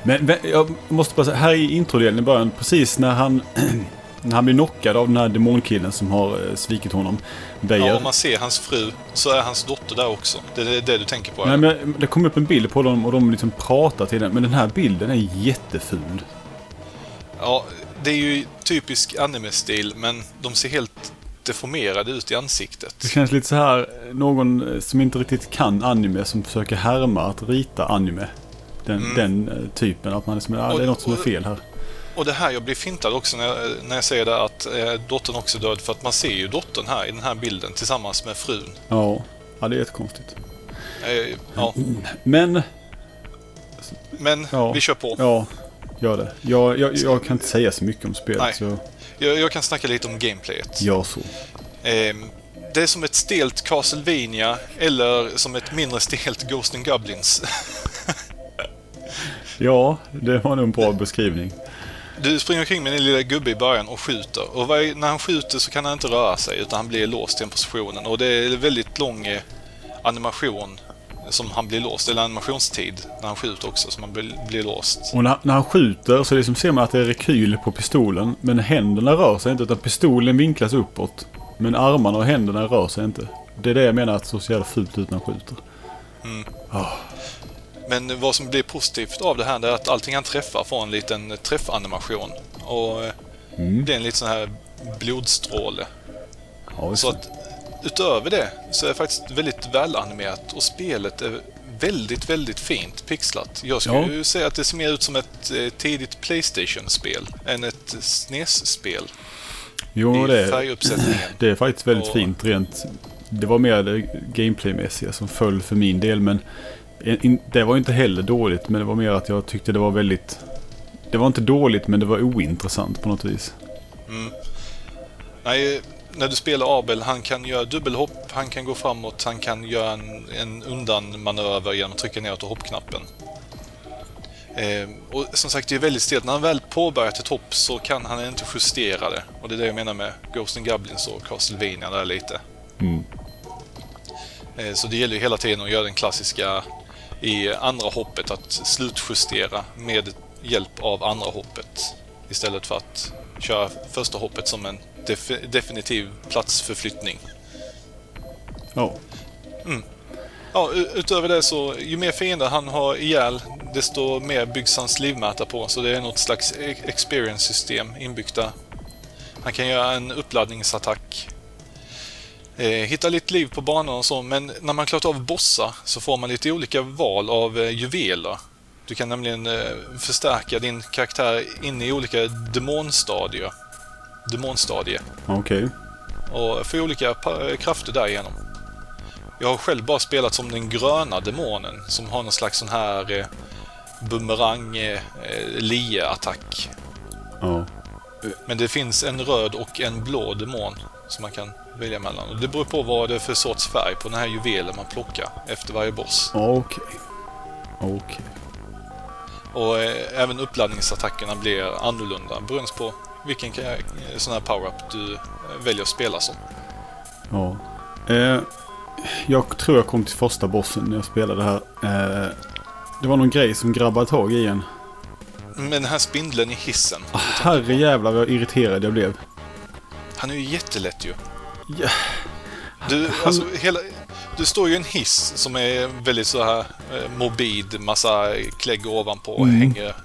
Men jag måste bara säga, här i introdelen i början, precis när han, när han blir knockad av den här demonkillen som har eh, svikit honom. Beijer. Ja, om man ser hans fru så är hans dotter där också. Det är det, det du tänker på? Nej, eller? men det kom upp en bild på dem och de liksom pratar till den. Men den här bilden är jätteful. Ja, det är ju typisk anime-stil, men de ser helt deformerade ut i ansiktet. Det känns lite så här, eh, någon eh, som inte riktigt kan anime som försöker härma att rita anime. Den, Mm. den eh, typen, att man liksom, ja, Och- det är något som är fel här. Och det här, jag blir fintad också när jag, när jag säger det att eh, dottern också är död, för att man ser ju dottern här i den här bilden tillsammans med frun. Ja, ja det är jättekonstigt. Eh, ja, Men, men Ja. vi kör på. ja, gör det. Jag, jag, jag kan inte säga så mycket om spelet, Nej. så Jag, jag kan snacka lite om gameplayet. gör så. Ehm, det är som ett stelt Castlevania eller som ett mindre stelt Ghost and Goblins. Ja, det var nog en bra beskrivning. Du springer omkring med din lilla gubbe i början och skjuter. Och varje, när han skjuter så kan han inte röra sig utan han blir låst i den positionen. Och det är väldigt lång eh, animation som han blir låst, eller animationstid när han skjuter också som han blir, låst. Och när, när han skjuter så liksom ser man att det är rekyl på pistolen. Men händerna rör sig inte utan pistolen vinklas uppåt. Men armarna och händerna rör sig inte. Det är det jag menar att så jävla fult ut när han skjuter. Men vad som blir positivt av det här är att allting han träffar får en liten träffanimation. Och eh, Mm. det är en liten sån här blodstråle. Ja, Så att utöver det så är det faktiskt väldigt välanimerat och spelet är väldigt, väldigt fint pixlat. Jag skulle Ja. ju säga att det ser mer ut som ett eh, tidigt Playstation-spel än ett SNES-spel jo, i det, är- det är faktiskt väldigt Och- fint rent. Det var mer det gameplaymässiga som föll för min del. Men det var inte heller dåligt. Men det var mer att jag tyckte det var väldigt... Det var inte dåligt men det var ointressant på något vis. Nej, när du spelar Abel, han kan göra dubbelhopp, han kan gå framåt, han kan göra en, en undanmanöver genom att trycka ner på hoppknappen. Eh, och som sagt, det är väldigt stelt. När han väl påbörjat ett hopp så kan han inte justera det. Och det är det jag menar med Ghost and Goblins och Castlevania där lite. Mm. Eh, så det gäller ju hela tiden att göra den klassiska i andra hoppet, att slutjustera med hjälp av andra hoppet. Istället för att köra första hoppet som en def definitiv platsförflyttning. Ja. Ja, u- utöver det så, ju mer fiender han har ihjäl, desto mer byggs hans livmätare på. Så det är något slags e- experience-system inbyggt där. Han kan göra en uppladdningsattack. Eh, hitta lite liv på banan och så, men när man klarat av bossar så får man lite olika val av eh, juveler. Du kan nämligen eh, förstärka din karaktär in i olika demonstadier. Demonstadier Okej. och få olika krafter därigenom. Jag har själv bara spelat som den gröna demonen som har någon slags sån här eh, bumerang eh, lie-attack. Ja. Men det finns en röd och en blå demon som man kan välja mellan. Och det beror på vad det är för sorts färg på den här juvelen man plockar efter varje boss. Okej. Okej. Och eh, även uppladdningsattackerna blir annorlunda beroende på vilken eh, sån här power-up du eh, väljer att spela som. Ja. Eh, jag tror jag kom till första bossen när jag spelade här. Eh, det var någon grej som grabbade tag i en. Men den här spindeln i hissen. Herre jävlar vad irriterad jag blev. Han är ju jättelätt ju. Ja. Du, Han- alltså, hela, du står ju i en hiss som är väldigt så här eh, morbid, massa klägg ovanpå och Mm. hänger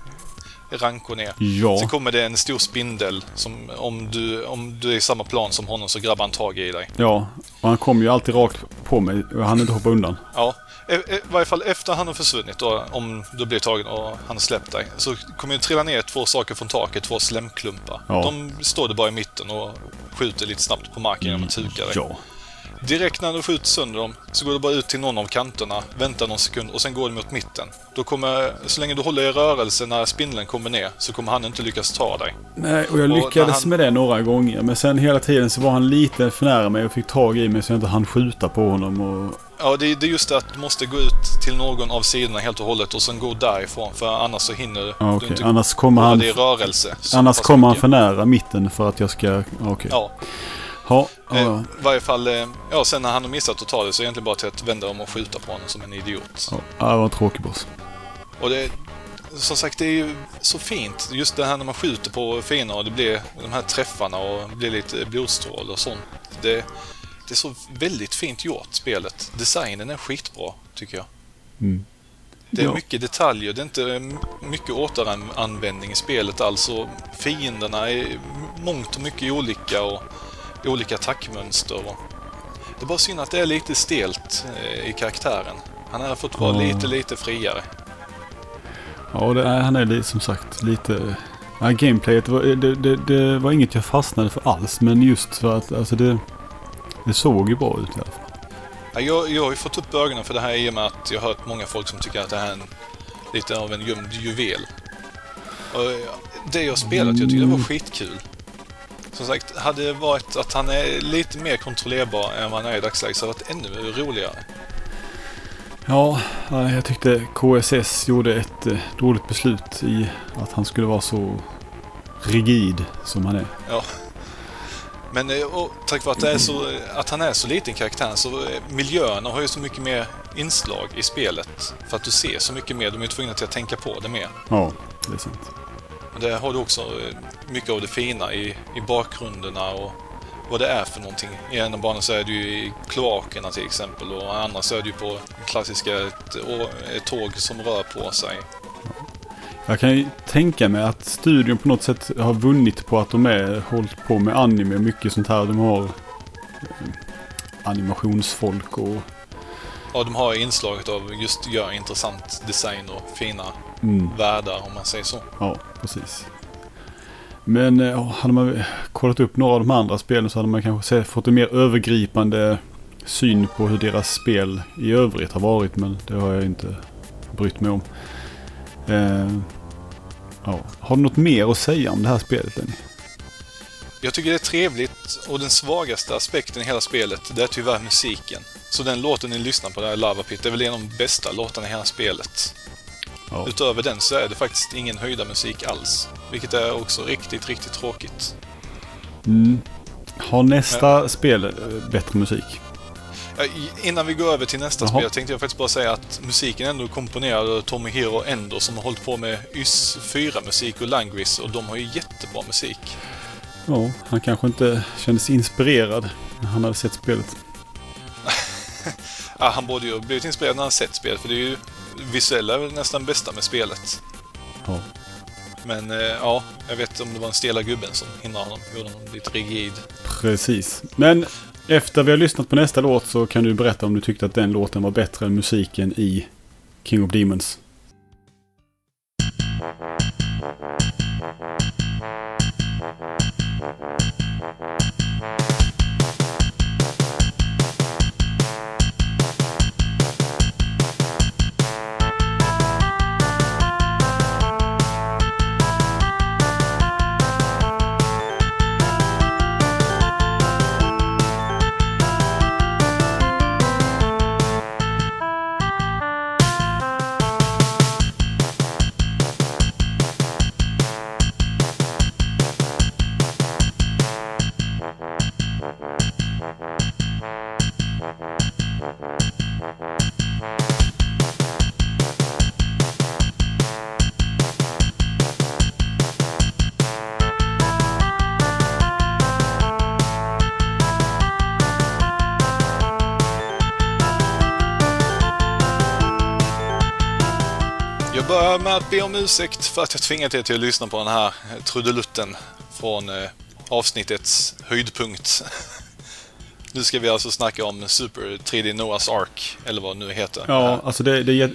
rankor ner. Ja. Så kommer det en stor spindel som om du, om du är i samma plan som honom så grabbar han tag i dig. Ja. Och han kom ju alltid rakt på mig och hann inte hoppa undan. Ja, i, i varje fall efter han har försvunnit då, om du blir tagen och han släppt dig, så kommer det trilla ner två saker från taket, två slemklumpar. Ja. De står där bara i mitten och skjuter lite snabbt på marken genom att tuka dig. Ja. Direkt när du skjuter sönder dem så går du bara ut till någon av kanterna, väntar någon sekund och sen går du mot mitten. Då kommer, så länge du håller i rörelse när spindeln kommer ner så kommer han inte lyckas ta dig. Nej, och jag Och lyckades han- med det några gånger. Men sen hela tiden så var han lite för nära mig och fick tag i mig så jag inte hann skjuta på honom. Och, Ja, det, är- det är just det att du måste gå ut till någon av sidorna helt och hållet och sen gå därifrån för annars så hinner ja, du okej. inte Annars kommer han, i rörelse. annars kommer han för nära mitten för att jag ska... ja, Okej. Ja, Ja. eh, Ja. i varje fall, eh, ja sen när han har missat att ta det så är det egentligen bara till att vända om och skjuta på honom som en idiot. Ja, det var en tråkig boss. Och det, som sagt, det är ju så fint. Just det här när man skjuter på fiender och det blir de här träffarna och det blir lite blodstrål och sånt. Det, det är så väldigt fint gjort, spelet. Designen är skitbra, tycker jag. Mm. Det är Ja. mycket detaljer, det är inte mycket återanvändning i spelet alls. Och fienderna är mångt och mycket olika och olika attackmönster. Och det är bara synd att det är lite stelt eh, i karaktären. Han har fått vara Ja. lite, lite friare. Ja, det, är- han är som sagt lite... Ja, gameplayet var, det, det, det var inget jag fastnade för alls. Men just för att alltså det, det såg ju bra ut i alla fall. Ja, Jag, jag har ju fått upp ögonen för det här i och med att jag har hört många folk som tycker att det här är en, lite av en gömd juvel. Och ja, det jag spelat, jag tyckte det var skitkul. Som sagt, hade det varit att han är lite mer kontrollerbar än vad han är i dagsläget så hade det varit ännu roligare. Ja, ja, jag tyckte KSS gjorde ett eh, dåligt beslut i att han skulle vara så rigid som han är. Men eh, och, tack vare att, så, att han är så liten karaktär så eh, miljöerna har ju så mycket mer inslag i spelet. För att du ser så mycket mer, de är tvungna till att tänka på det mer. Ja, det är sant. Och där har du också eh, mycket av det fina i, i bakgrunderna och vad det är för någonting. I ena banan så är du i kloakerna till exempel och i andra så är du ju på klassiska ett, ett tåg som rör på sig. Jag kan ju tänka mig att studion på något sätt har vunnit på att de är hållit på med anime och mycket sånt här. De har eh, animationsfolk och Och de har inslaget av just gör intressant design och fina mm, världar om man säger så. Ja, precis. Men eh, hade man kollat upp några av de andra spelen så hade man kanske fått en mer övergripande syn på hur deras spel i övrigt har varit. Men det har jag inte brytt mig om. Eh, ja. Har du något mer att säga om det här spelet Lenny? Jag tycker det är trevligt och den svagaste aspekten i hela spelet, det är tyvärr musiken. Så den låten ni lyssnar på där, Lava Pit, är väl en av de bästa låtarna i hela spelet. Ja. Utöver den så är det faktiskt ingen höjda musik alls. Vilket är också riktigt, riktigt tråkigt. Mm. Har nästa spel eh, bättre musik? I- Innan vi går över till nästa Jaha. spel tänkte jag faktiskt bara säga att musiken ändå komponerad av Tomohiro Endo som har hållit på med YS 4-musik och Langris och de har ju jättebra musik. Ja, han kanske inte kändes inspirerad när han hade sett spelet. Ja, han borde ju ha blivit inspirerad när han sett spelet för det är ju visuella är väl nästan bästa med spelet. Men eh, ja, jag vet inte om det var den stela gubben som hindrade honom, gjorde honom lite rigid. Precis. Men efter vi har lyssnat på nästa låt så kan du berätta om du tyckte att den låten var bättre än musiken i King of Demons. Jag börjar med att be om ursäkt för att jag tvingat er till att lyssna på den här trudelutten från eh, avsnittets höjdpunkt. nu ska vi alltså snacka om Super 3D Noah's Ark, eller vad det nu heter. Ja, alltså det, det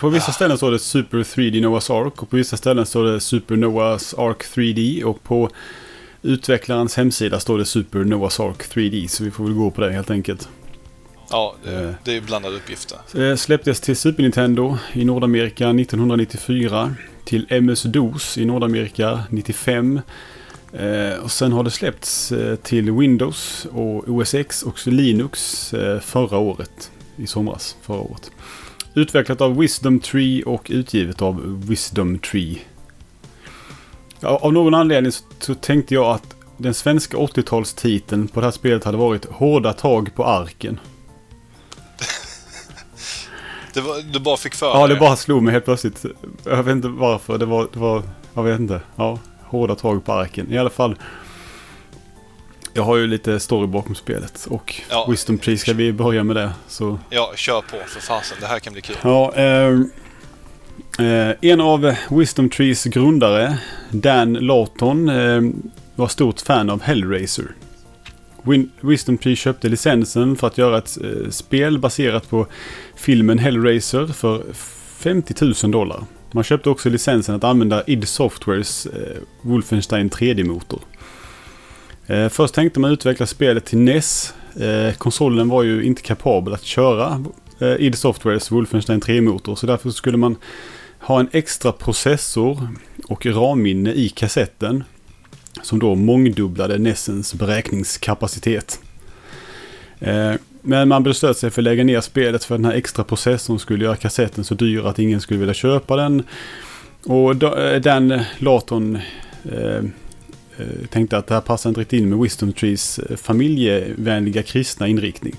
på vissa ställen står det Super 3D Noah's Ark och på vissa ställen står det Super Noah's Ark 3D och på utvecklarens hemsida står det Super Noah's Ark 3D så vi får väl gå på det helt enkelt. Ja, det, Eh. det är blandade uppgifter. Eh, Släpptes till Super Nintendo i Nordamerika 1994. Till MS-DOS i Nordamerika 95. Eh, och sen har det släppts till Windows och OS X och Linux förra året. I somras förra året. Utvecklat av Wisdom Tree och utgivet av Wisdom Tree. Av någon anledning så tänkte jag att den svenska 80-talstiteln på det här spelet hade varit Hårda tag på arken. Det var, du bara fick för Ja, det bara slog mig helt plötsligt. Jag vet inte varför. Det var, det var jag vet inte. Ja, hårda tag på arken. I alla fall. Jag har ju lite story bakom spelet och Ja. Wisdom Tree ska vi börja med det. Så Ja, kör på för fasen. Det här kan bli kul. Ja, eh, eh, en av Wisdom Trees grundare, Dan Lawton, eh, var stort fan av Hellraiser. Win- Wisdom Tree köpte licensen för att göra ett eh, spel baserat på filmen Hellraiser för 50 000 dollar. Man köpte också licensen att använda id Softwares eh, Wolfenstein 3D-motor. Eh, först tänkte man utveckla spelet till NES. Eh, konsolen var ju inte kapabel att köra eh, id Softwares Wolfenstein 3-motor. Så därför skulle man ha en extra processor och RAM-minne i kassetten. Som då mångdubblade Nessens beräkningskapacitet. Eh, men man beslöt sig för att lägga ner spelet för den här extra processorn skulle göra kassetten så dyr att ingen skulle vilja köpa den. Och eh, den Laton eh, eh, tänkte att det här passar inte riktigt in med Wisdom Trees familjevänliga kristna inriktning.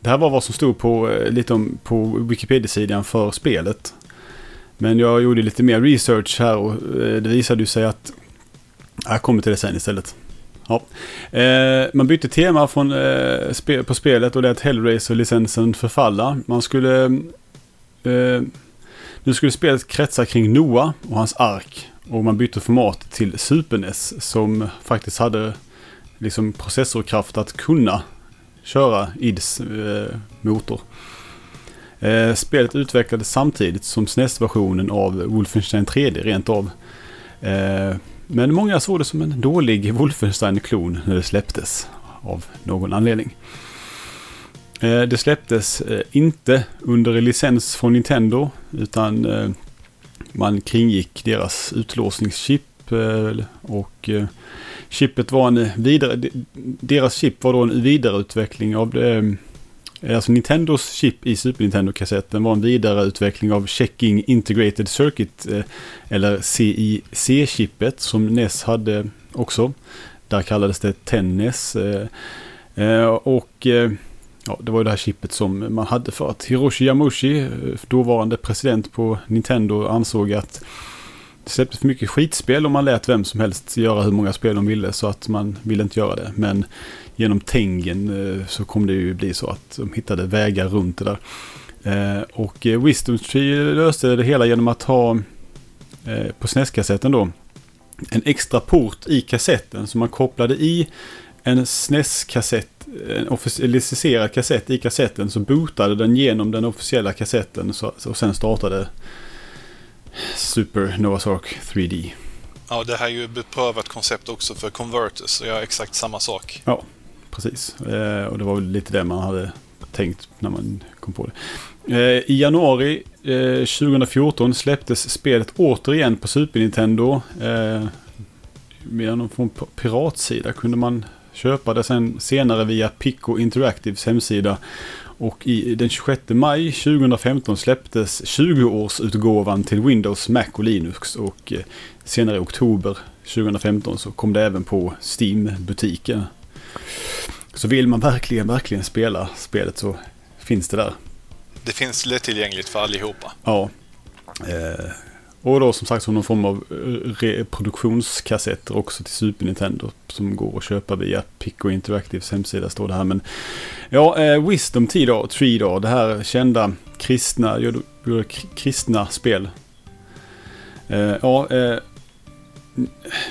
Det här var vad som stod på, lite om, på Wikipedia-sidan för spelet. Men jag gjorde lite mer research här och det visade sig att... Jag kommer till det sen istället. Ja. Eh, man bytte tema från, eh, spe, på spelet och lät Hellraiser-licensen förfalla. Man skulle... Eh, nu skulle spelet kretsa kring Noah och hans ark. Och man bytte format till Super NES som faktiskt hade liksom processorkraft att kunna köra IDs eh, motor. Eh, spelet utvecklades samtidigt som SNES-versionen av Wolfenstein 3D rent av. Eh, men många såg det som en dålig Wolfenstein-klon när det släpptes av någon anledning. Eh, det släpptes eh, inte under licens från Nintendo utan eh, man kringgick deras utlåsningschip och Chippet var en vidare, deras chip var då en vidareutveckling av det, Eh, alltså Nintendos chip i Super Nintendo-kassetten var en vidareutveckling av Checking Integrated Circuit eh, eller CIC-chippet som NES hade också. Där kallades det Tennis. Eh, och ja, det var ju det här chippet som man hade för att Hiroshi Yamushi, dåvarande president på Nintendo, ansåg att det släpptes för mycket skitspel och man lät vem som helst göra hur många spel de ville så att man ville inte göra det. Men genom Tengen eh, så kommer det ju bli så att de hittade vägar runt det där. Eh, och eh, Wisdom Tree löste det hela genom att ha på SNES-kassetten då en extra port i kassetten som man kopplade i en SNES-kassett, en licensierad kassett i kassetten så bootade den genom den officiella kassetten och sen startade Super Noah's Ark 3D. Ja, det här är ju beprövat koncept också för Converters så jag har exakt samma sak. Ja, precis. Eh, och det var väl lite det man hade tänkt när man kom på det. Eh, I januari eh, 2014 släpptes spelet återigen på Super Nintendo. Eh, med någon form av piratsida kunde man köpa det sen senare via Pico Interactives hemsida. Och i den 26 maj 2015 släpptes 20-årsutgåvan till Windows, Mac och Linux. Och eh, senare i oktober 2015 så kom det även på Steam-butiken. Så vill man verkligen, verkligen spela spelet så finns det där. Det finns lättillgängligt för allihopa. Ja. Eh, och då som sagt som någon form av reproduktionskassetter också till Super Nintendo. Som går att köpa via Pico Interactives hemsida står det här. Men ja, eh, Wisdom då, Tree då. Det här kända kristna, kristna spel. Eh, ja, eh,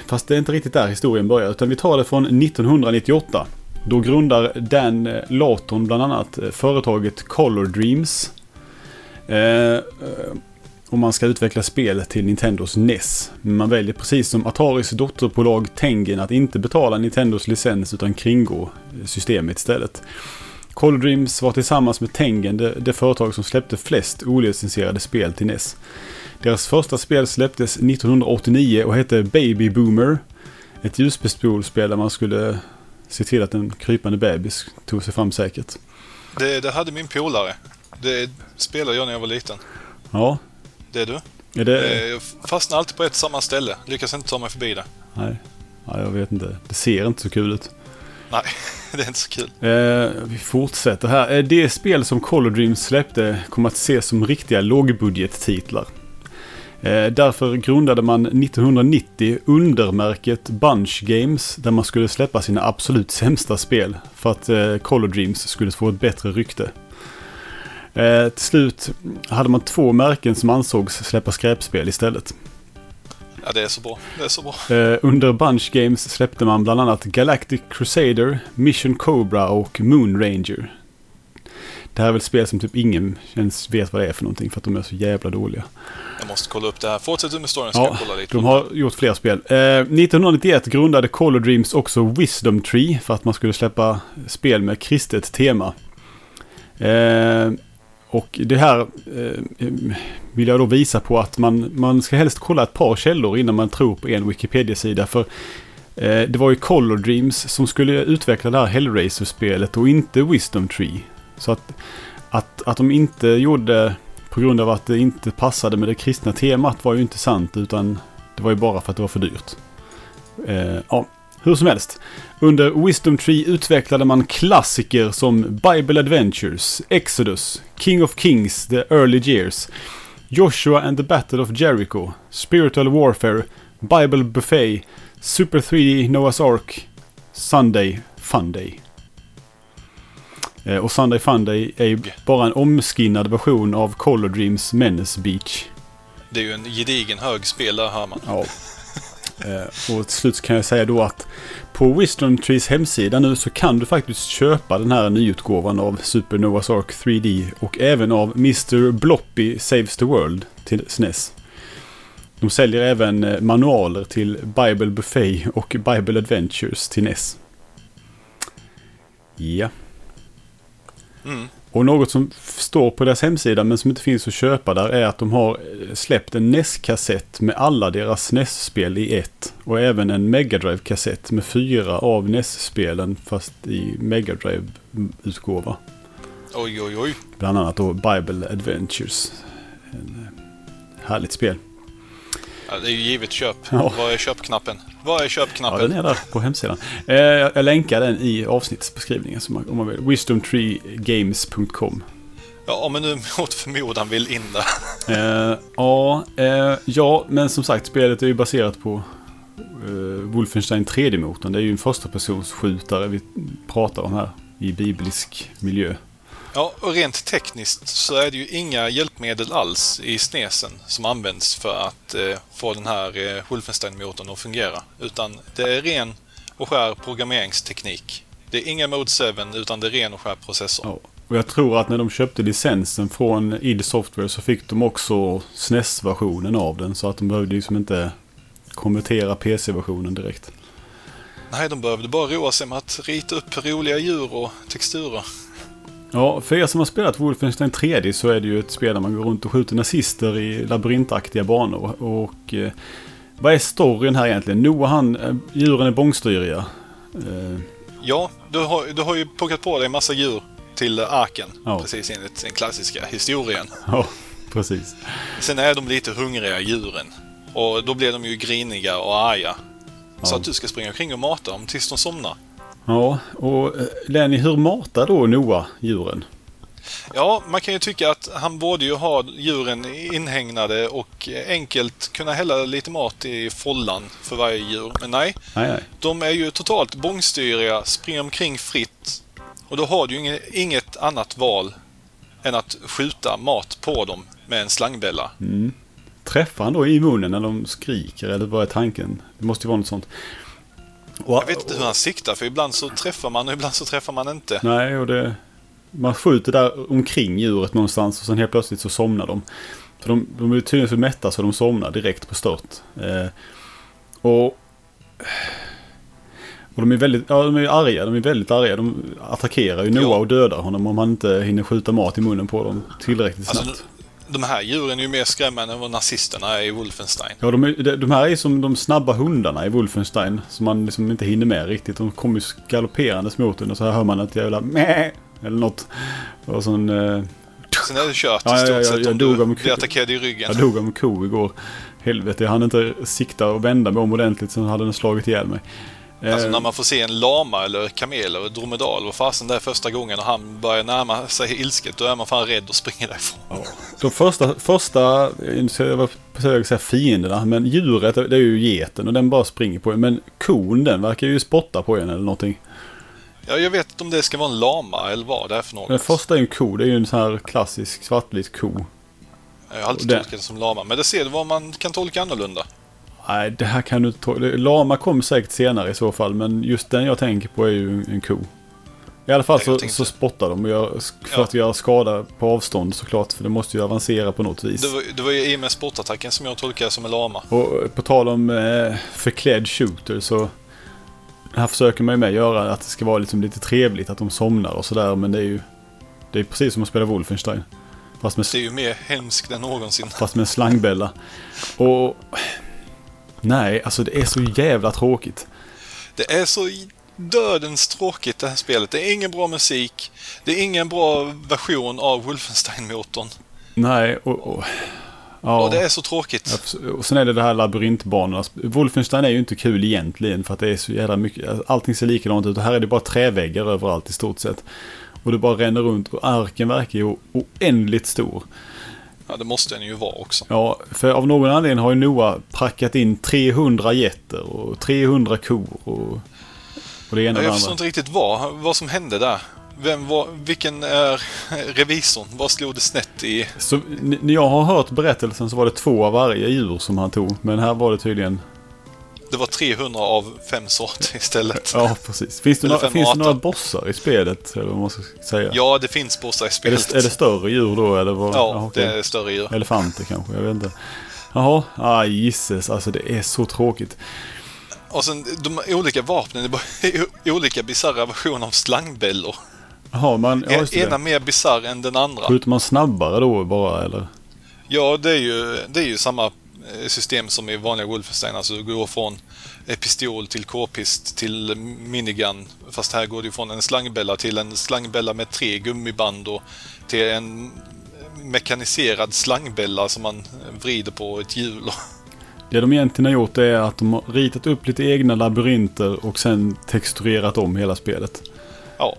fast det är inte riktigt där historien börjar. Utan vi tar det från 1998. Då grundar Dan eh, Laton bland annat eh, företaget Color Dreams. Eh, eh, och man ska utveckla spel till Nintendos NES. Men man väljer precis som Ataris dotterbolag Tengen att inte betala Nintendos licens utan kringgå systemet istället. Color Dreams var tillsammans med Tengen det, det företag som släppte flest olicensierade spel till NES. Deras första spel släpptes 1989 och hette Baby Boomer. Ett ljusbespolspel där man skulle se till att en krypande bebis tog sig fram säkert. Det, det hade min polare. Det spelade jag när jag var liten. Ja, det du. Är det... Jag fastnar alltid på ett samma ställe. Lyckas inte ta mig förbi det. Nej, ja, jag vet inte. Det ser inte så kul ut. Nej, det är inte så kul. Eh, vi fortsätter här. Eh, det spel som Color Dreams släppte kommer att ses som riktiga lågbudgettitlar. Eh, därför grundade man 1990 undermärket Bunch Games där man skulle släppa sina absolut sämsta spel för att eh, Color Dreams skulle få ett bättre rykte. Eh, till slut hade man två märken som ansågs släppa skräpspel istället. Ja, det är så bra. Det är så bra. Under Bunch Games släppte man bland annat Galactic Crusader, Mission Cobra och Moon Ranger. Det här är väl spel som typ ingen ens vet vad det är för någonting för att de är så jävla dåliga. Jag måste kolla upp det här. Fortsätt du med storyn så ja, kolla lite. De har gjort fler spel. Eh, 1991 grundade Color Dreams också Wisdom Tree för att man skulle släppa spel med kristet tema. Eh, och det här eh, vill jag då visa på att man, man ska helst kolla ett par källor innan man tror på en Wikipedia-sida. För eh, det var ju Color Dreams som skulle utveckla det här Hellraiser-spelet och inte Wisdom Tree. Så att, att, att de inte gjorde på grund av att det inte passade med det kristna temat var ju inte sant utan det var ju bara för att det var för dyrt. Eh, ja, hur som helst. Under Wisdom Tree utvecklade man klassiker som Bible Adventures, Exodus, King of Kings, The Early Years, Joshua and the Battle of Jericho, Spiritual Warfare, Bible Buffet, Super 3D Noah's Ark, Sunday Funday. Eh, och Sunday Funday är ju bara en omskinnad version av Color Dreams Menace Beach. Det är ju en gedigen hög spel där hör man. Ja. Eh, och till slut kan jag säga då att på Wisdom Trees hemsida nu så kan du faktiskt köpa den här nyutgåvan av Super Noah's Ark 3D och även av Mr. Bloppy Saves the World till SNES. De säljer även eh, manualer till Bible Buffet och Bible Adventures till NES. Ja. Mm. Och något som står på deras hemsida men som inte finns att köpa där är att de har eh, släppt en NES-kassett med alla deras NES-spel i ett. Och även en Mega Drive-kassett med fyra av NES-spelen fast i Mega Drive-utgåva. Oj, oj, oj. Bland annat då Bible Adventures. En, eh, härligt spel. Ja, det är ju givet köp. Ja. Vad är köpknappen? Vad är Ja, köpknappen? den är där på hemsidan. Eh, jag länkar den i avsnittsbeskrivningen om man vill. Wisdomtreegames.com Ja, om man nu mot förmodan vill in där. Eh, ja, eh, ja, men som sagt spelet är ju baserat på Wolfenstein 3D-motorn. Det är ju en första persons skjutare vi pratar om här i biblisk miljö. Ja, och rent tekniskt så är det ju inga hjälpmedel alls i snesen som används för att eh, få den här eh, Wolfenstein-motorn att fungera. Utan det är ren och skär programmeringsteknik. Det är inga Mode 7 utan det är ren och skär processor. Ja. Och jag tror att när de köpte licensen från id Software så fick de också SNES-versionen av den. Så att de behövde liksom inte konvertera PC-versionen direkt. Nej, de behövde bara roa sig med att rita upp roliga djur och texturer. Ja, för er som har spelat Wolfenstein 3D så är det ju ett spel där man går runt och skjuter nazister i labyrintaktiga banor. Och eh, vad är storyn här egentligen? Noah han, eh, djuren är bångstyriga. Eh, Ja, du har, du har ju plockat på dig en massa djur till arken. Ja. Precis enligt den klassiska historien. ja, precis. Sen är de lite hungriga, djuren. Och då blir de ju griniga och arga. Så Ja. att du ska springa omkring och mata dem tills de somnar. Ja, och eh, Lenny, hur matar då Noah djuren? Ja, man kan ju tycka att han borde ju ha djuren inhägnade och enkelt kunna hälla lite mat i follan för varje djur. Men nej, Nej, nej. de är ju totalt bångstyriga, springer omkring fritt. Och då har du ju inget, annat val än att skjuta mat på dem med en slangbälla. Träffar han då i munnen när de skriker eller vad är tanken? Det måste ju vara något sånt. Jag vet inte hur han siktar, för ibland så träffar man och ibland så träffar man inte. Nej, och det... Man skjuter där omkring djuret någonstans och sen helt plötsligt så somnar de. För de, de är tydligen så mätta så de somnar direkt på stört. Eh, och... Och de är väldigt, ja de är arga, de är väldigt arga. De attackerar ju Noah och dödar honom om han inte hinner skjuta mat i munnen på dem tillräckligt snabbt. Alltså, de här djuren är ju mer skrämmande än vad nazisterna är i Wolfenstein. Ja, de, är, de här är som de snabba hundarna i Wolfenstein. Som man liksom inte hinner med riktigt. De kommer ju galopperandes mot en och så här hör man ett jävla meh eller något. Och sån... Eh, Sen är det kört Ja, i ja, stort ja, sett jag om dog du av- blir attackerad i ryggen. jag dog av en ko igår. Helvete, jag hann inte sikta och vända mig om ordentligt så hade den slagit ihjäl mig. Eh, Alltså när man får se en lama eller kamel eller dromedal och fasen där första gången och han börjar närma sig ilsket, då är man fan rädd och springer därifrån. De första, första jag att säga fienderna, men djuret det är ju geten och den bara springer på en. Men kon den verkar ju spotta på en eller någonting. Ja, jag vet inte om det ska vara en lama eller vad det är för något. Den första är ju en ko, det är ju en sån här klassisk svartvit ko. Jag har alltid det- tolkat det som lama, men det ser du vad man kan tolka annorlunda. Nej, det här kan du inte ta. Lama kom säkert senare i så fall, men just den jag tänker på är ju en ko. I alla fall så, så spottar de och gör, för Ja. att göra skada på avstånd såklart, för det måste ju avancera på något vis. Det var, det var ju i och med sportattacken som jag tolkade som en lama. Och på tal om eh, förklädd shooter så här försöker man ju med göra att det ska vara liksom lite trevligt att de somnar och sådär, men det är ju det är precis som att spela Wolfenstein. Fast med, Det är ju mer hemskt än någonsin. fast med en slangbälla. Och nej, alltså det är så jävla tråkigt. Det är så dödens tråkigt det här spelet. Det är ingen bra musik. Det är ingen bra version av Wolfenstein-motorn. Nej, och... och ja. Och det är så tråkigt. Ja, Och sen är det det här labyrintbanorna. Wolfenstein är ju inte kul egentligen för att det är så jävla mycket. Allting ser likadant ut och här är det bara träväggar överallt i stort sett. Och det bara ränner runt och arken verkar ju oändligt stor. Ja, det måste den ju vara också. Ja, för av någon anledning har ju Noah prackat in 300 getter och 300 kor och, och det ena och Jag förstår inte riktigt vad, vad som hände där. Vem var, vilken är revisorn? Vad slog det snett i? Så när jag har hört berättelsen så var det två av varje djur som han tog. Men här var det tydligen... Det var 300 av fem sorter istället. Ja, precis. Finns det, några, finns det några bossar i spelet? Eller vad man ska säga? Ja, det finns bossar i Är spelet. det, är det större djur då eller? Vad? Ja, okej. det är större djur. Elefanter kanske, jag vet inte. Jaha, ah, gisses, alltså det är så tråkigt. Och sen de olika vapnen är bara olika bisarra versioner av slangbällor. Jaha, man... Ja, just ena det. mer bisarr än den andra. Skjuter man snabbare då bara eller? Ja, det är ju, det är ju samma system som i vanliga Wolfenstein. Alltså du går från eh, pistol till k-pist till minigun. Fast här går ju från en slangbälla till en slangbälla med tre gummiband och till en mekaniserad slangbälla som man vrider på ett hjul. Det de egentligen har gjort är att de har ritat upp lite egna labyrinter och sen texturerat om hela spelet. Ja,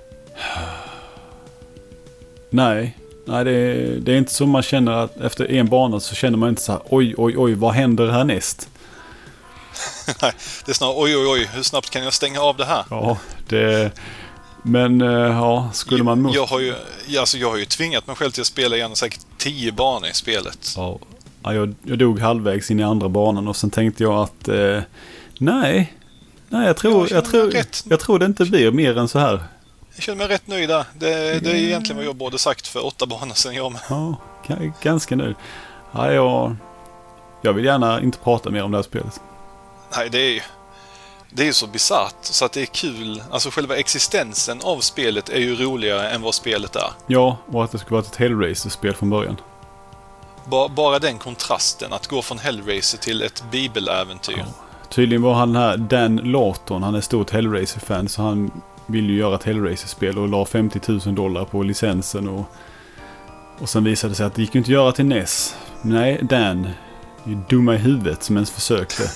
Nej, nej det, är, det är inte så man känner att efter en bana så känner man inte så här oj, oj, oj, vad händer härnäst? det är snarare oj, oj, oj, hur snabbt kan jag stänga av det här? Ja, det... Men eh, ja, skulle man... Jag har, ju, alltså jag har ju tvingat mig själv till att spela igenom säkert tio banor i spelet. Ja, ja, jag, jag dog halvvägs in i andra banan och sen tänkte jag att eh, nej, nej jag tror, Jag jag, tror, jag tror det inte blir mer än så här. Jag känner mig rätt nöjd där. Det, det är egentligen vad jag borde sagt för åtta banor sedan jag med. Ja, ga- ganska nöjd. Ja, jag, jag vill gärna inte prata mer om det här spelet. Nej, det är ju det är ju så bisarrt så att det är kul. Alltså själva existensen av spelet är ju roligare än vad spelet är. Ja, och att det skulle vara ett Hellraiser-spel från början. Ba, bara den kontrasten, att gå från Hellraiser till ett bibeläventyr. Tydligen var han här Dan Lawton, han är stort Hellraiser-fan så han vill ju göra ett Hellraiser-spel och la 50 000 dollar på licensen och, och sen visade det sig att det gick ju inte att göra till NES. Nej, Dan, du är dumma i huvudet som ens försökte.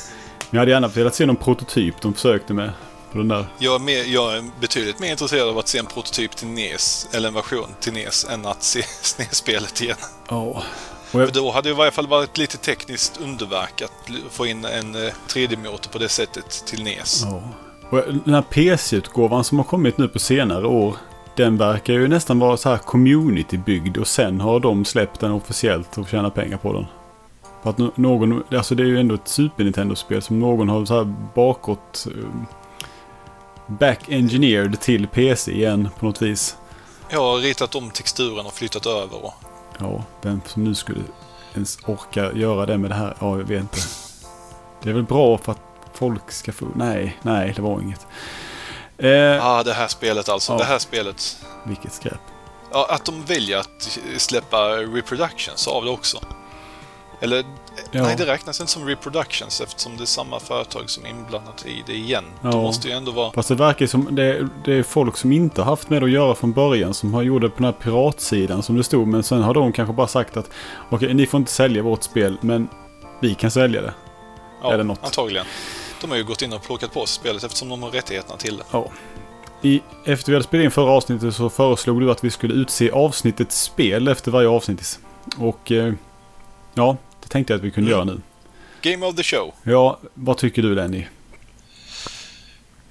Jag hade gärna velat se någon prototyp de försökte med på den där. Jag, är mer, jag är betydligt mer intresserad av att se en prototyp till NES, eller en version till NES, än att se SNES-spelet igen. Ja. Och För jag, då hade det i varje fall varit lite tekniskt underverk att få in en eh, 3D-motor på det sättet till NES. ja. Och den här PC-utgåvan som har kommit nu på senare år. Den verkar ju nästan vara så här community-byggd och sen har de släppt den officiellt och tjänat pengar på den. För att någon, alltså det är ju ändå ett Super Nintendo-spel som någon har så här bakåt... Um, back-engineered till PC igen på något vis. Har ritat om texturen och flyttat över. Och, Ja, vem som nu skulle ens orka göra det med det här, ja jag vet inte. Det är väl bra för att folk ska få... Nej, nej det var inget. Eh, ah, det här spelet alltså. Ja. Det här spelet. Vilket skräp. Ja, att de väljer att släppa reproductions av det också. Eller, Ja. nej det räknas inte som reproductions eftersom det är samma företag som är inblandat i det igen. Ja. De måste ju ändå vara... Fast det verkar som det, det är folk som inte har haft med att göra från början som har gjort det på den här piratsidan som det stod. Men sen har de kanske bara sagt att okej, ni får inte sälja vårt spel men vi kan sälja det. Ja, eller något. antagligen. De har ju gått in och plockat på spelet eftersom de har rättigheterna till det. Ja. I, efter vi hade spelat in förra avsnittet så föreslog du att vi skulle utse avsnittets spel efter varje avsnitt. Och eh, ja, det tänkte jag att vi kunde Mm. göra nu. Game of the show. Ja, vad tycker du Lenny?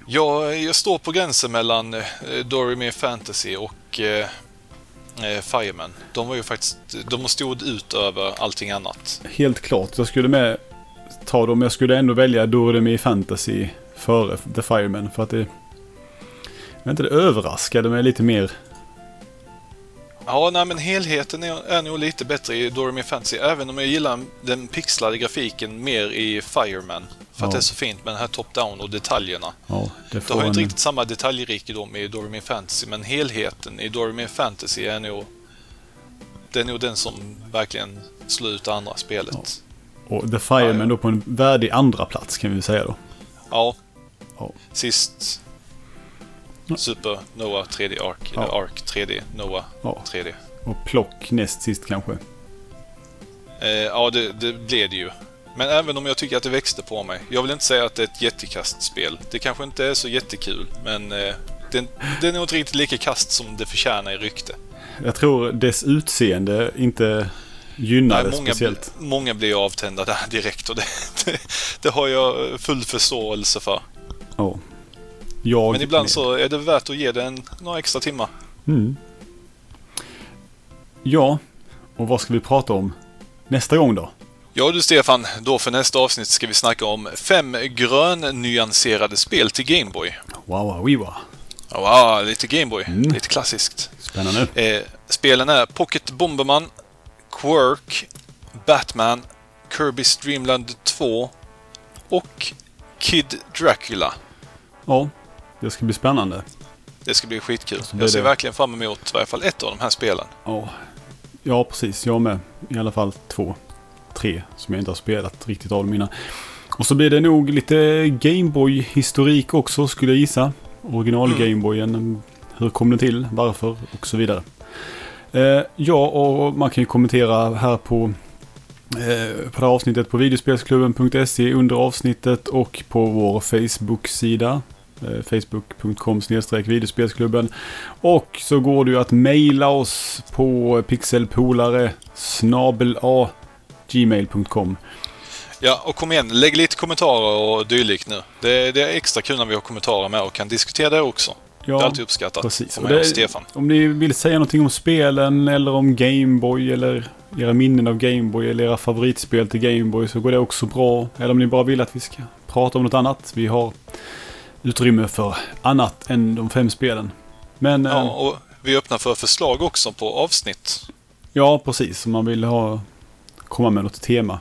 Jag, jag står på gränsen mellan eh, Dorime Fantasy och eh, eh, Fireman. De var ju faktiskt... De stod ut över allting annat. Helt klart, jag skulle med ta dem. Jag skulle ändå välja Doremi Fantasy före The Fireman. För att det... Jag vet inte, det överraskade mig lite mer. Ja, nej men helheten är, är nog lite bättre i Dorime Fantasy. Även om jag gillar den pixlade grafiken mer i Fireman. För att Ja. det är så fint med den här top-down och detaljerna. Ja, det Det har en... inte riktigt samma detaljrikedom i Dorime Fantasy, men helheten i Dorime Fantasy är nog... Det är nog den som verkligen slår ut det andra spelet. Och The Fireman Ja, ja. då på en värdig andra plats kan vi säga då. Ja. Ja. Sist. Super Noah 3D Ark, Ja. eller Ark 3D, Noah Ja. 3D. Och Plock näst sist kanske. Eh, ja, det, det blev det ju. Men även om jag tycker att det växte på mig. Jag vill inte säga att det är ett jättekastspel. Det kanske inte är så jättekul, men eh, det, det är nog inte riktigt lika kast som det förtjänar i rykte. Jag tror dess utseende inte gynnar det Nej, många, speciellt. många blir avtända där direkt och det, det, det har jag full förståelse för. Ja. Jag Men ibland med. så är det värt att ge det en, några extra timmar. Mm. Ja, och vad ska vi prata om nästa gång då? Ja du Stefan, då för nästa avsnitt ska vi snacka om fem grön-nyanserade spel till Gameboy. Wow, wow, wiwa. Ja, lite Gameboy. Mm. Lite klassiskt. Spännande. Eh, spelen är Pocket Bomberman, Quirk, Batman, Kirby's Dream Land 2 och Kid Dracula. Ja, det ska bli spännande. Det ska bli skitkul. Så blir Jag ser det- verkligen fram emot i varje fall ett av de här spelen. Ja. ja, precis. Jag med. I alla fall två, tre som jag inte har spelat riktigt av dem innan. Och så blir det nog lite Gameboy-historik också skulle jag gissa. Original Mm. Gameboyen. Hur kom den till? Varför? Och så vidare. Eh, ja, och man kan ju kommentera här på, eh, på det här avsnittet på videospelsklubben.se under avsnittet och på vår Facebook-sida. Eh, Facebook.com videospelsklubben. Och så går det ju att mejla oss på pixelpolare snabel a gmail.com. Ja, och kom igen. Lägg lite kommentarer och dylikt nu. Det, det är extra kul när vi har kommentarer med och kan diskutera det också det är Ja, alltid uppskattat. precis. Och det- Stefan. om ni vill säga någonting om spelen eller om Gameboy eller era minnen av Gameboy eller era favoritspel till Gameboy så går det också bra. Eller om ni bara vill att vi ska prata om något annat. Vi har utrymme för annat än de fem spelen. Men Ja, ja, och vi öppnar för förslag också på avsnitt. ja precis. Om man vill ha, komma med något tema.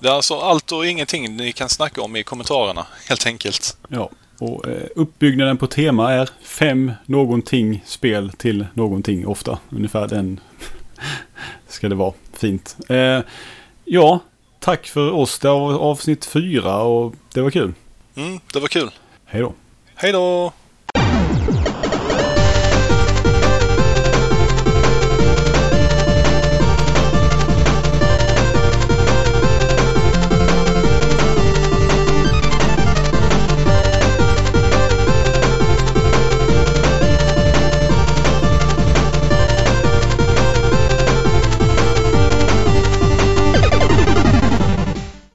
Det är alltså allt och ingenting ni kan snacka om i kommentarerna, helt enkelt. Ja, och eh, uppbyggnaden på tema är fem någonting spel till någonting ofta. Ungefär den ska det vara. Fint. Eh, ja, tack för oss. Det var avsnitt fyra och det var kul. Mm, det var kul. Hej då. Hej då!